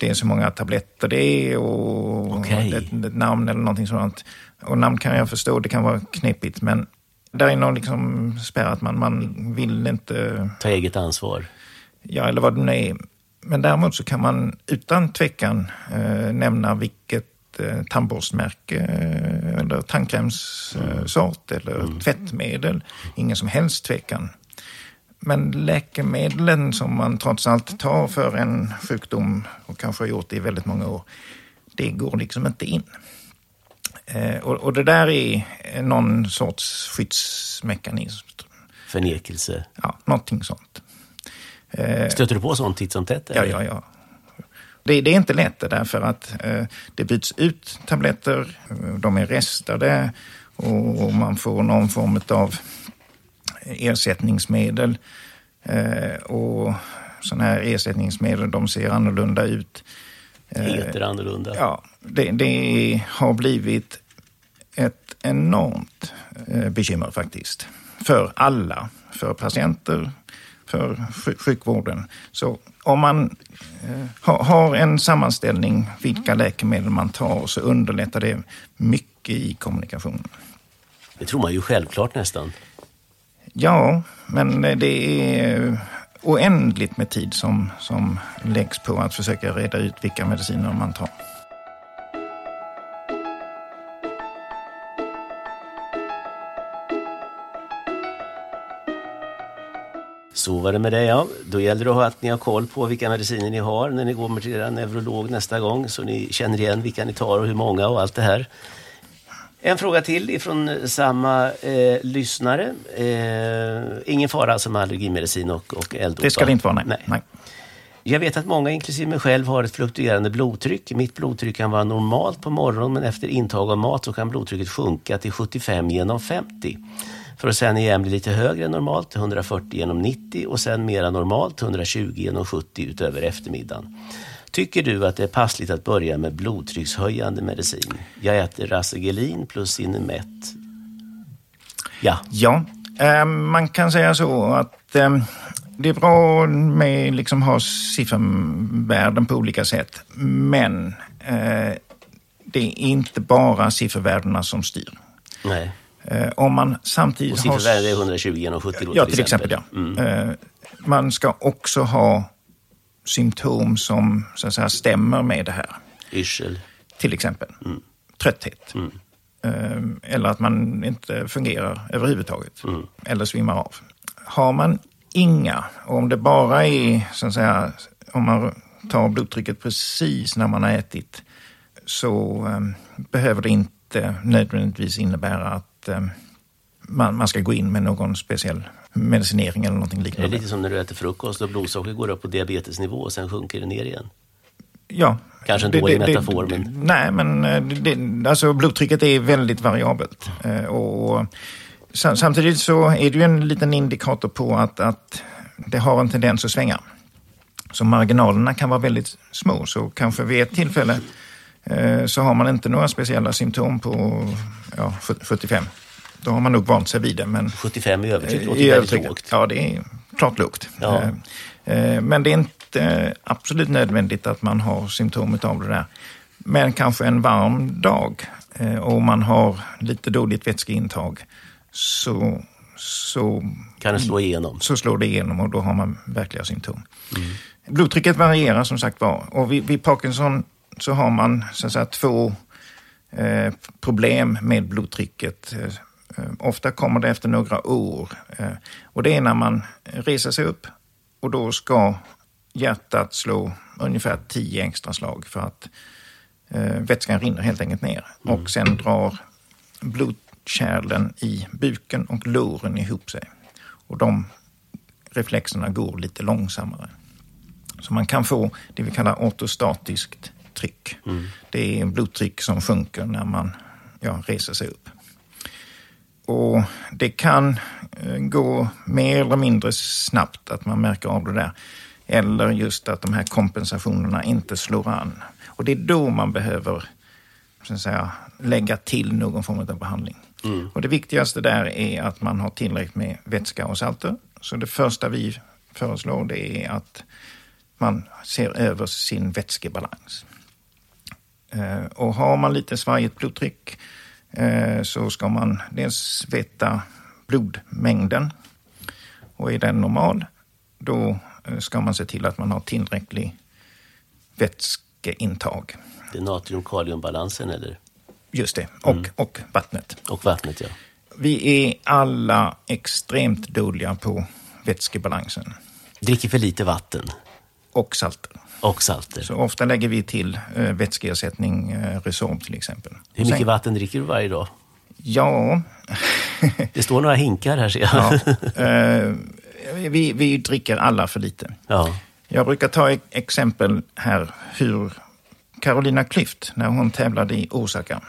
det är så många tabletter det är och, okay. ett, ett, namn eller någonting sådant. Och namn kan jag förstå, det kan vara knepigt, men där är någon liksom spärr att man, man vill inte... Ta eget ansvar. Ja, eller vad det nu är. Men däremot så kan man utan tvekan eh, nämna vilket eh, tandborstmärke eh, eller tandkrämssort mm. eller mm. tvättmedel. Ingen som helst tvekan. Men läkemedlen som man trots allt tar för en sjukdom och kanske har gjort det i väldigt många år, det går liksom inte in. Eh, och, och, det där är någon sorts skyddsmekanism. Förnekelse? Ja, någonting sånt. Eh, Stöter du på sånt titt som tätt? Ja, ja, ja. Det, det, är inte lätt därför att eh, det byts ut tabletter, de är restade och man får någon form av ersättningsmedel. Eh, och sådana här ersättningsmedel, de ser annorlunda ut. Heter annorlunda? Ja, det, det har blivit ett enormt bekymmer faktiskt. För alla. För patienter, för sjukvården. Så om man eh, har en sammanställning vilka läkemedel man tar så underlättar det mycket i kommunikationen. Det tror man ju självklart nästan. Ja, men det är oändligt med tid som, som läggs på att försöka reda ut vilka mediciner man tar. Så var det med det ja. Då gäller det att ni har koll på vilka mediciner ni har när ni går till er neurolog nästa gång så ni känner igen vilka ni tar och hur många och allt det här. En fråga till ifrån samma eh, lyssnare. Eh, ingen fara alltså med allergimedicin och, och elddopa? Det ska det inte vara, nej. nej. nej. Jag vet att många, inklusive mig själv, har ett fluktuerande blodtryck. Mitt blodtryck kan vara normalt på morgonen men efter intag av mat så kan blodtrycket sjunka till 75 genom 50 för att sen igen bli lite högre än normalt, 140 genom 90 och sen mera normalt, 120 genom 70 utöver eftermiddagen. Tycker du att det är passligt att börja med blodtryckshöjande medicin? Jag äter Rasegelin plus Sinemet. Ja. Ja, eh, man kan säga så att eh, det är bra med liksom ha siffervärden på olika sätt. Men eh, det är inte bara siffervärdena som styr. Nej. Eh, om man samtidigt och siffrorvärdet är 120 genom 70 då, Ja, till exempel. exempel ja. Mm. Eh, man ska också ha symptom som så att säga, stämmer med det här. Yrsel. Till exempel. Mm. Trötthet. Mm. Eh, eller att man inte fungerar överhuvudtaget. Mm. Eller svimmar av. Har man inga, och om det bara är så att säga, om man tar blodtrycket precis när man har ätit, så um, behöver det inte nödvändigtvis innebära att eh, man, man ska gå in med någon speciell medicinering eller någonting Det är liknande. lite som när du äter frukost och blodsockret går upp på diabetesnivå och sen sjunker det ner igen. Ja. Kanske en dålig metafor, men- Nej, men eh, det, det, alltså, blodtrycket är väldigt variabelt. Eh, Och sam- samtidigt så är det ju en liten indikator på att, att det har en tendens att svänga. Så marginalerna kan vara väldigt små. Så kanske vid ett tillfälle eh, så har man inte några speciella symptom på ja, 75. Då har man nog vant sig vid det. Men 75 i övertryck låter i väldigt lågt. Ja, det är klart lågt. Ja. Eh, eh, Men det är inte eh, absolut nödvändigt att man har symptom av det där. Men kanske en varm dag eh, och man har lite dåligt vätskeintag så, så, Kan det slå igenom? så slår det igenom och då har man verkliga symptom. Blodtrycket varierar som sagt var och vid, vid Parkinson så har man så att säga, två eh, problem med blodtrycket. Eh, ofta kommer det efter några år. Eh, och det är när man reser sig upp och då ska hjärtat slå ungefär 10 extra slag för att eh, vätskan rinner helt enkelt ner. Och sen drar blodkärlen i buken och låren ihop sig. Och de reflexerna går lite långsammare. Så man kan få det vi kallar ortostatiskt tryck. Det är blodtryck som sjunker när man ja, reser sig upp. Och det kan eh, gå mer eller mindre snabbt att man märker av det där. Eller just att de här kompensationerna inte slår an. Och det är då man behöver så att säga, lägga till någon form av behandling. Och det viktigaste där är att man har tillräckligt med vätska och salter. Så det första vi föreslår det är att man ser över sin vätskebalans. Eh, Och har man lite svajigt blodtryck så ska man dels veta blodmängden. Och är den normal, då eh, ska man se till att man har tillräcklig vätskeintag. Det är natrium-kaliumbalansen eller? Just det, och, och vattnet. Och vattnet, ja. Vi är alla extremt dåliga på vätskebalansen Dricker för lite vatten och salter. Och salter. Så ofta lägger vi till eh, vätskeersättning, eh, Resorb till exempel. Hur mycket Sen- vatten dricker du varje dag? Ja, Det står några hinkar här ser jag. ja eh, vi, vi dricker alla för lite. Ja. Jag brukar ta ett exempel här hur Carolina Klüft, när hon tävlade i Osaka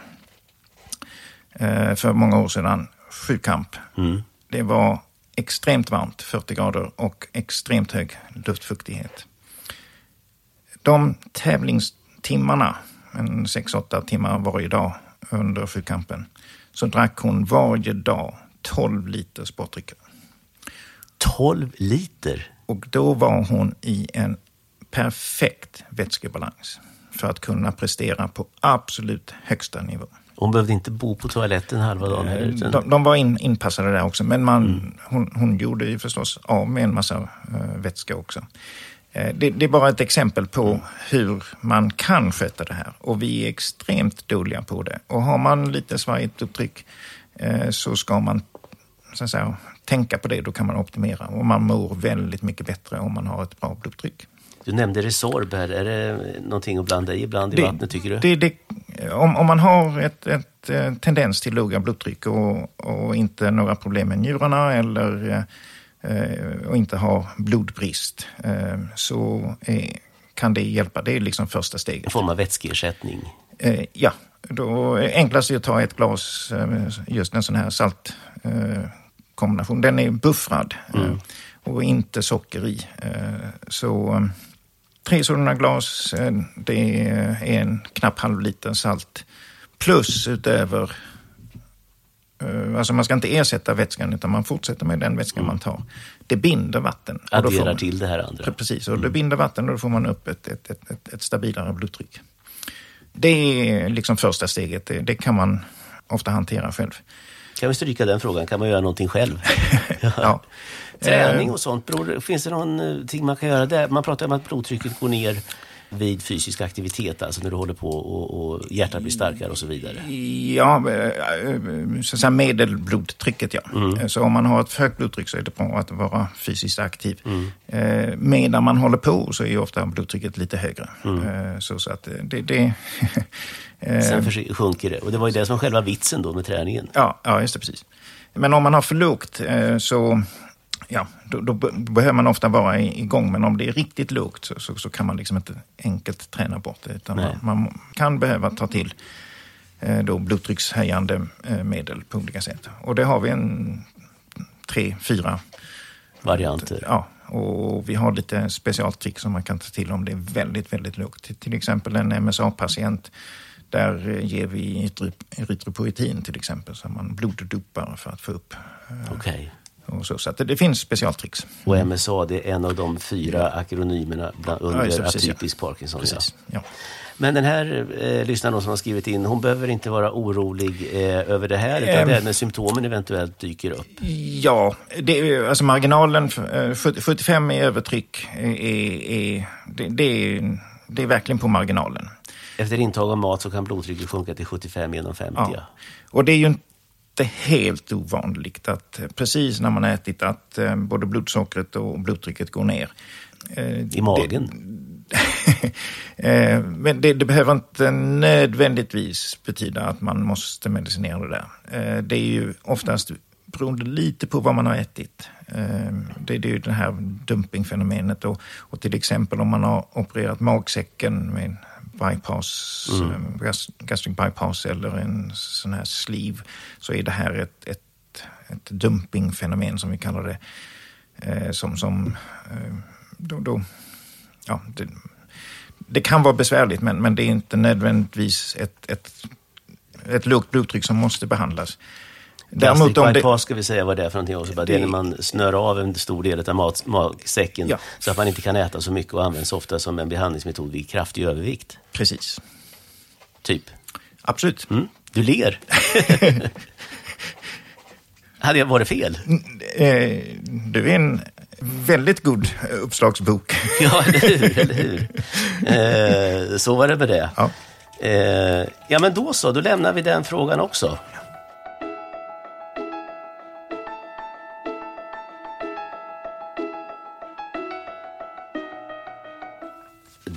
för många år sedan, sjukamp. Det var extremt varmt, 40 grader, och extremt hög luftfuktighet. De tävlingstimmarna, en 6-8 timmar varje dag under sjukampen, så drack hon varje dag 12 liter sportdrycker. 12 liter. Och då var hon i en perfekt vätskebalans för att kunna prestera på absolut högsta nivå. Hon behövde inte bo på toaletten halva dagen heller. utan- De, de var in, inpassade där också, men man, hon, hon gjorde ju förstås av med en massa uh, vätska också. Eh, det, det är bara ett exempel på hur man kan sköta det här och vi är extremt dåliga på det. Och har man lite svajigt upptryck eh, så ska man så att säga, tänka på det, då kan man optimera. Och man mår väldigt mycket bättre om man har ett bra blodtryck. Du nämnde Resorb här. Är det någonting att blanda i ibland i vattnet tycker du? Det, det, om, om man har ett, ett, eh, tendens till låga blodtryck och, och inte några problem med njurarna eller och inte har blodbrist eh, så är, kan det hjälpa. Det är liksom första En steget. form av vätskeersättning. Eh, ja, då är enklast att ta ett glas, eh, just en sån här saltkombination. Eh, kombination. Den är buffrad eh, och inte socker i. Eh, så eh, tre sådana glas, eh, det är en knapp halv liter salt. Plus utöver, eh, alltså man ska inte ersätta vätskan utan man fortsätter med den vätskan man tar. Det binder vatten. Adderar man- till det här andra. Precis, och det binder vatten och då får man upp ett, ett, ett, ett, ett stabilare blodtryck. Det är liksom första steget. Det, det kan man ofta hantera själv. Kan vi stryka den frågan? Kan man göra någonting själv? Ja. Träning och sånt, beror, finns det någonting man kan göra där? Man pratar om att blodtrycket går ner vid fysisk aktivitet, alltså när du håller på och, och hjärtat blir starkare och så vidare. Ja, eh, så att säga medelblodtrycket ja. Så om man har ett högt blodtryck så är det bra att vara fysiskt aktiv. Eh, Medan man håller på så är ju ofta blodtrycket lite högre. Eh, Så, så att det, det, Sen sjunker det. Och det var ju det som var själva vitsen då med träningen. Ja, ja just det, precis. Men om man har för lågt eh, så ja, då, då, behöver man ofta vara igång. Men om det är riktigt lågt så, så, så kan man liksom inte enkelt träna bort det. Utan man, man, kan behöva ta till eh, då blodtryckshöjande eh, medel på olika sätt. Och det har vi en tre, fyra varianter. Ja, och vi har lite specialtrick som man kan ta till om det är väldigt, väldigt lågt. Till, till exempel en MSA-patient där eh, ger vi erytropoetin till exempel, så man bloddopar för att få upp eh, okay. Så så det, det, finns specialtricks. Och MSA det är en av de fyra akronymerna bland, under ja, precis, atypisk ja. Parkinson. Precis, ja. Men den här eh, lyssnaren som har skrivit in, hon behöver inte vara orolig eh, över det här, utan det är när symptomen eventuellt dyker upp? Ja, det, alltså marginalen, eh, 75 i övertryck, är, är, det, det, är, det är verkligen på marginalen. Efter intag av mat så kan blodtrycket sjunka till 75 genom 50. Ja. Och det är ju inte helt ovanligt att precis när man ätit att eh, både blodsockret och blodtrycket går ner. Eh, I magen? Eh, men det, det, behöver inte nödvändigtvis betyda att man måste medicinera det där. Det är ju oftast beroende lite på vad man har ätit. Det, det är ju det här dumpingfenomenet och, och till exempel om man har opererat magsäcken med bypass, mm. Eh, gastric bypass eller en sån här sleeve så är det här ett, ett, ett dumpingfenomen som vi kallar det. Eh, som, som eh, då, då, ja, det, det, kan vara besvärligt men, men det är inte nödvändigtvis ett, ett, ett lågt blodtryck som måste behandlas. Däremot om det... ska vi säga vad det är för någonting också. Det, det är när man snör av en stor del av mat, magsäcken ja. så att man inte kan äta så mycket och används ofta som en behandlingsmetod vid kraftig övervikt. Precis. Typ? Absolut. Mm. Du ler. Hade jag varit fel? Eh, du är en väldigt god uppslagsbok. ja, eller hur? Eller hur? Eh, så var det med det. Ja. Eh, ja, men då så. Då lämnar vi den frågan också.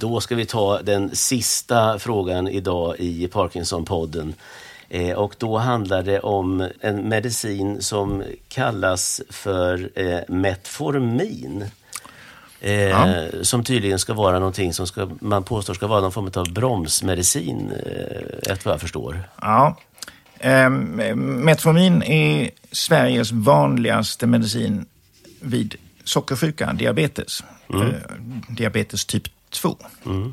Då ska vi ta den sista frågan idag i Parkinson-podden. Eh, och då handlar det om en medicin som kallas för eh, Metformin. Eh, ja. Som tydligen ska vara någonting som ska, man påstår ska vara någon form av bromsmedicin, eh, efter vad jag förstår. Ja. Eh, Metformin är Sveriges vanligaste medicin vid sockersjuka, diabetes. Mm. Diabetes typ 2. Mm.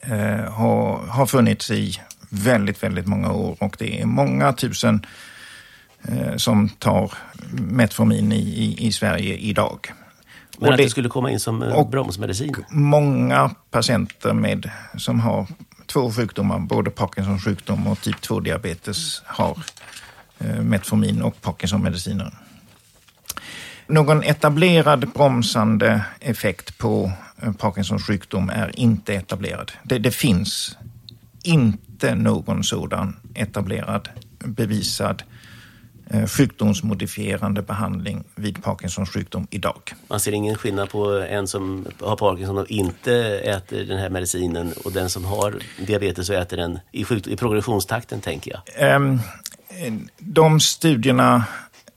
Eh, har, har funnits i väldigt, väldigt många år och det är många tusen eh, som tar Metformin i, i, i Sverige idag. Men och att det, det skulle komma in som eh, bromsmedicin? Många patienter med, som har två sjukdomar, både Parkinsons sjukdom och typ 2-diabetes, har eh, Metformin och Parkinson-mediciner. Någon etablerad bromsande effekt på Eh, Parkinsons sjukdom är inte etablerad. Det, det finns inte någon sådan etablerad, bevisad eh, sjukdomsmodifierande behandling vid Parkinsons sjukdom idag. Man ser ingen skillnad på en som har Parkinson och inte äter den här medicinen och den som har diabetes och äter den i, i progressionstakten, tänker jag? Um, de studierna,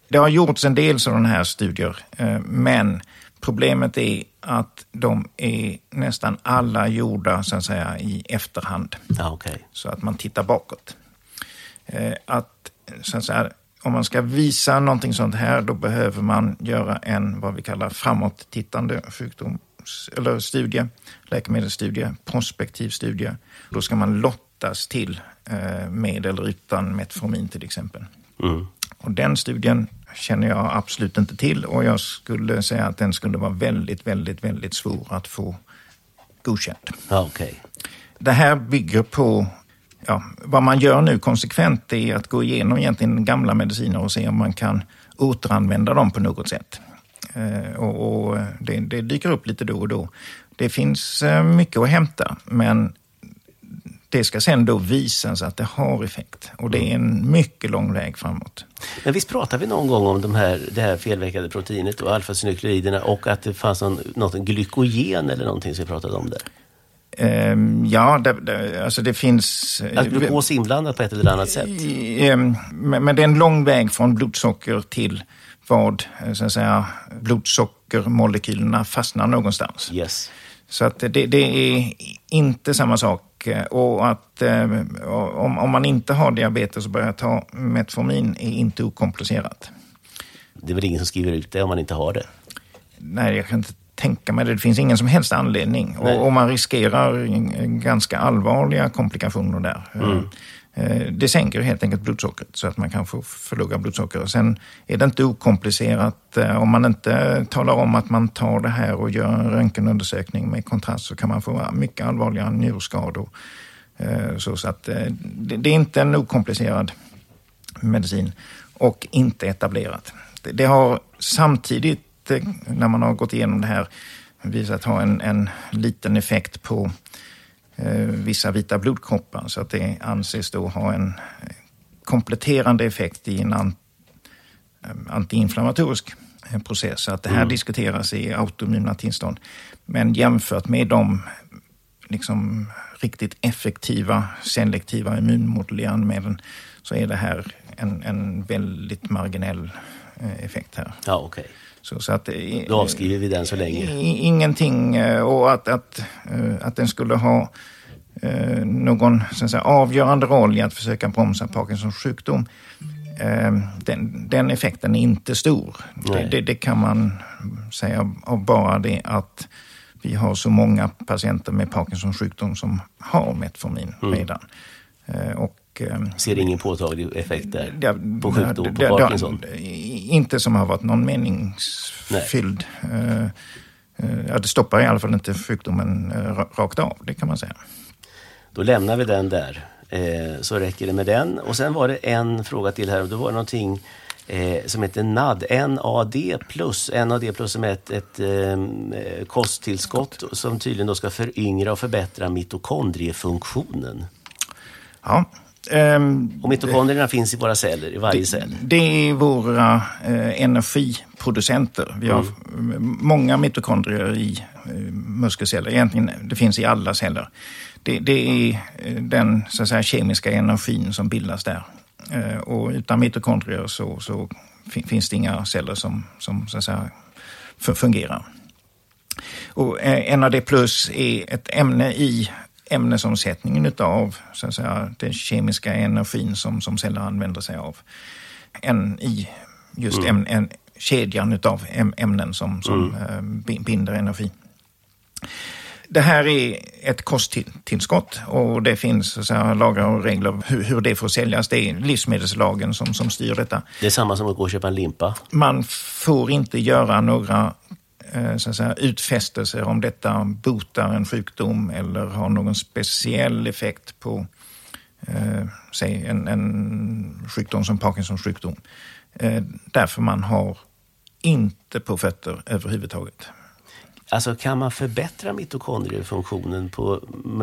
det har gjorts en del sådana här studier, uh, men Problemet är att de är nästan alla gjorda så att säga, i efterhand. Ah, okay. Så att man tittar bakåt. Eh, att, så att säga, om man ska visa någonting sånt här, då behöver man göra en vad vi kallar framåt-tittande sjukdoms eller studie, läkemedelsstudie, prospektiv studie. Då ska man lottas till eh, med eller utan Metformin till exempel. Mm. Och den studien känner jag absolut inte till och jag skulle säga att den skulle vara väldigt, väldigt, väldigt svår att få godkänd. Okay. Det här bygger på Ja, vad man gör nu konsekvent är att gå igenom egentligen gamla mediciner och se om man kan återanvända dem på något sätt. Eh, och, och det, det, dyker upp lite då och då. Det finns eh, mycket att hämta, men det ska sen då visas att det har effekt. Och det är en mycket lång väg framåt. Men visst pratade vi någon gång om de här, det här felveckade proteinet och alfasynukleiderna och att det fanns någon, något glykogen eller någonting som vi pratade om där? Ehm, ja, det, det, alltså det finns... Att glukos inblandat på ett eller annat sätt? Ehm, men det är en lång väg från blodsocker till vad eh, så att säga, blodsockermolekylerna fastnar någonstans. Yes. Så att det, det, är inte samma sak. Och att eh, om, om, man inte har diabetes och börjar ta Metformin är inte okomplicerat. Det är väl ingen som skriver ut det om man inte har det? Nej, jag kan inte tänka mig det. Det finns ingen som helst anledning. Och, och, man riskerar ganska allvarliga komplikationer där. Mm. Eh, det sänker helt enkelt blodsockret så att man kan få för låga blodsocker. Sen är det inte okomplicerat. Eh, om man inte talar om att man tar det här och gör en röntgenundersökning med kontrast så kan man få mycket allvarliga njurskador. Eh, så att det är inte en okomplicerad medicin och inte etablerat. Det har samtidigt, när man har gått igenom det här, visat ha en, en liten effekt på vissa vita blodkroppar. Så att det anses då ha en kompletterande effekt i en eh, antiinflammatorisk eh, process. Så att det här mm. diskuteras i autoimmuna tillstånd. Men jämfört med de liksom, riktigt effektiva selektiva immunmodulerande medlen så är det här en, en väldigt marginell effekt här. Ja, okay. Så, så att, Då avskriver vi den så länge. Ingenting och att, att, att den skulle ha eh, någon så att säga, avgörande roll i att försöka bromsa Parkinsons sjukdom. Eh, den, den, effekten är inte stor. Det, det, det, kan man säga av bara det att vi har så många patienter med Parkinsons sjukdom som har Metformin mm. redan. Eh, och, eh, Ser ingen påtaglig effekt där? Ja, på sjukdom, på Parkinson? inte som har varit någon meningsfylld. Eh, eh, ja, det stoppar i alla fall inte sjukdomen rakt av, det kan man säga. Då lämnar vi den där. Eh, så räcker det med den. Och sen var det en fråga till här och då var det någonting eh, som heter NAD, NAD+. NAD plus som är ett, ett eh, kosttillskott som tydligen då ska föryngra och förbättra mitokondriefunktionen. Ja. Um, och mitokondrierna finns i våra celler, i varje det, cell? Det är våra eh, energiproducenter. Vi har mm. många mitokondrier i eh, muskelceller. Egentligen, det finns i alla celler det, det är eh, den så att säga, kemiska energin som bildas där. Eh, och utan mitokondrier så, så finns det inga celler som, som så att säga, fungerar. Och eh, NAD plus är ett ämne i ämnesomsättningen av så att säga, den kemiska energin som, som celler använder sig av. En i just mm. äm, en, kedjan av ämnen som, som mm. binder energi. Det här är ett kosttillskott och det finns så säga, lagar och regler hur, hur, det får säljas. Det är livsmedelslagen som, som styr detta. Det är samma som att gå och köpa en limpa? Man får inte göra några eh, så att säga, utfästelser om detta botar en sjukdom eller har någon speciell effekt på eh, säg en, en sjukdom som Parkinsons sjukdom. Eh, därför man har inte på fötter överhuvudtaget. Alltså kan man förbättra mitokondriefunktionen på,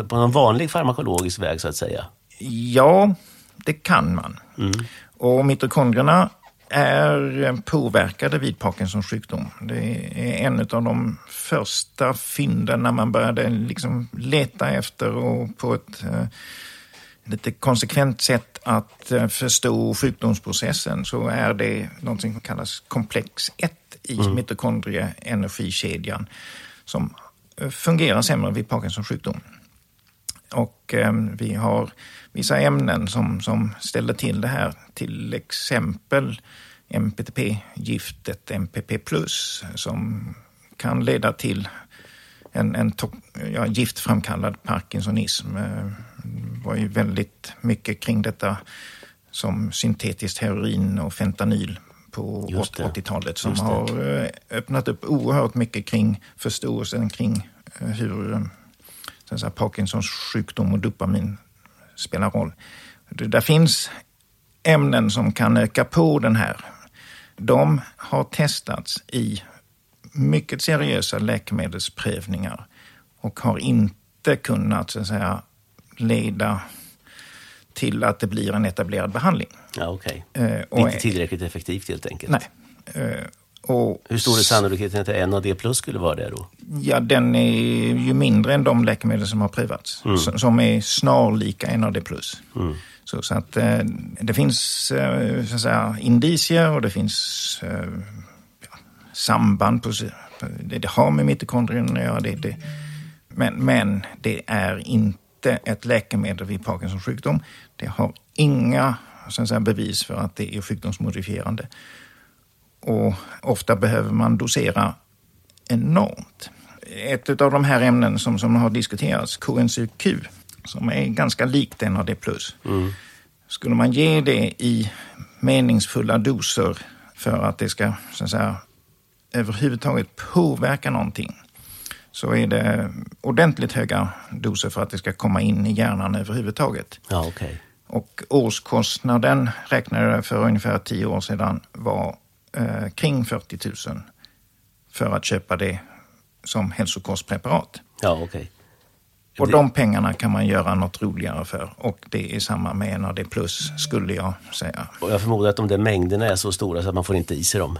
på någon vanlig farmakologisk väg så att säga? Ja, det kan man. Mm. Och mitokondrierna är påverkade vid Parkinsons sjukdom. Det är en av de första fynden när man började liksom leta efter och på ett eh, lite konsekvent sätt att eh, förstå sjukdomsprocessen så är det något som kallas komplex 1 i mm. mitokondrieenergikedjan som eh, fungerar sämre vid Parkinsons sjukdom. Och eh, vi har vissa ämnen som, som ställer till det här, till exempel MPTP-giftet MPP+, som kan leda till en, en ja, giftframkallad parkinsonism. Det eh, var ju väldigt mycket kring detta som syntetiskt heroin och fentanyl på 80-talet som har eh, öppnat upp oerhört mycket kring förståelsen kring eh, hur eh, så Parkinsons sjukdom och dopamin spelar roll. Det där finns ämnen som kan öka på den här. De har testats i mycket seriösa läkemedelsprövningar och har inte kunnat så att säga, leda till att det blir en etablerad behandling. Ja, okay. Eh, inte tillräckligt effektivt helt enkelt. Nej. Eh, Och, Hur stor är sannolikheten att NAD plus skulle vara det då? Ja, den är ju mindre än de läkemedel som har prövats. Mm. Som, är snarlika NAD+. Så, så att eh, det finns eh, så att säga, indicier och det finns eh, ja, samband. På, det, det har med mitokondrierna att göra. Det, det, men, men det är inte ett läkemedel vid Parkinsons sjukdom. Det har inga så att säga, bevis för att det är sjukdomsmodifierande. Och ofta behöver man dosera enormt. Ett av de här ämnen som, som har diskuterats, KNCQ, som är ganska likt NAD+. Mm. Skulle man ge det i meningsfulla doser för att det ska så att säga, överhuvudtaget påverka någonting så är det ordentligt höga doser för att det ska komma in i hjärnan överhuvudtaget. Ja, okay. Och årskostnaden räknade jag för ungefär tio år sedan var eh, kring 40 000 för att köpa det som hälsokostpreparat. Ja, okay. Och de pengarna kan man göra något roligare för. Och det är samma med NAD+, skulle jag säga. Och jag förmodar att de där mängderna är så stora så att man får inte i sig dem.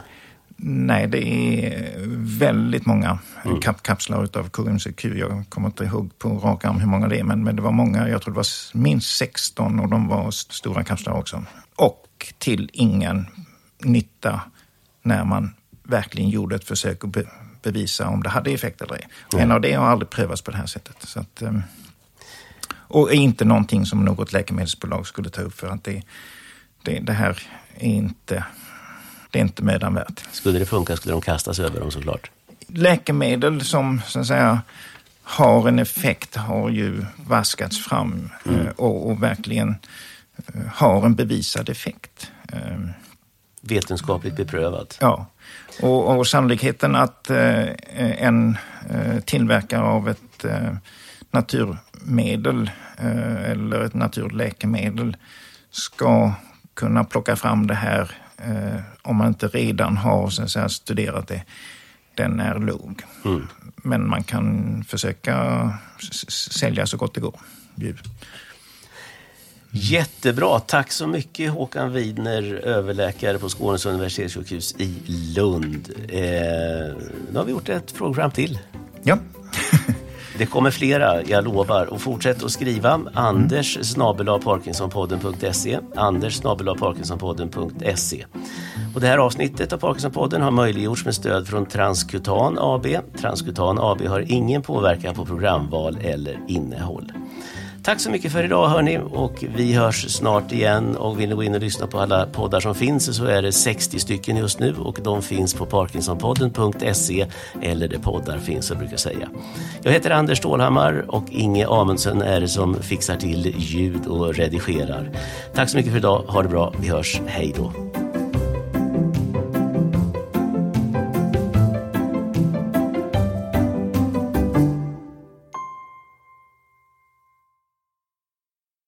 Nej, det är väldigt många mm. kap kapslar av KMCQ. Jag kommer inte ihåg på rak arm hur många det är, men, men det var många. Jag tror det var minst 16 och de var stora kapslar också. Och till ingen nytta när man verkligen gjorde ett försök att be bevisa om det hade effekt eller ej. Mm. NAD har aldrig prövats på det här sättet. Så att, ehm, och är inte någonting som något läkemedelsbolag skulle ta upp för att det, det, det här är inte, det är inte mödan värt. Skulle det funka skulle de kastas över dem såklart. Läkemedel som så att säga har en effekt har ju vaskats fram mm. och, och, verkligen eh, har en bevisad effekt. Vetenskapligt beprövat. Ja, och, och sannolikheten att eh, en eh, tillverkare av ett eh, naturmedel eh, eller ett naturläkemedel ska kunna plocka fram det här eh, om man inte redan har så säga, studerat det, den är låg. Mm. Men man kan försöka sälja så gott det går. Jättebra. Tack så mycket Håkan Widner, överläkare på Skånes universitetssjukhus i Lund. Eh, nu har vi gjort ett program till. Ja. Det kommer flera, jag lovar. Och fortsätt att skriva. Anders parkinsonpodden.se Anders parkinsonpodden.se Och det här avsnittet av Parkinsonpodden har möjliggjorts med stöd från Transkutan AB. Transkutan AB har ingen påverkan på programval eller innehåll. Tack så mycket för idag hörni och vi hörs snart igen och vill ni gå in och lyssna på alla poddar som finns så är det 60 stycken just nu och de finns på parkinsonpodden.se eller där poddar finns jag brukar säga. Jag heter Anders Stålhammar och Inge Amundsen är det som fixar till ljud och redigerar. Tack så mycket för idag, ha det bra, vi hörs, hej då.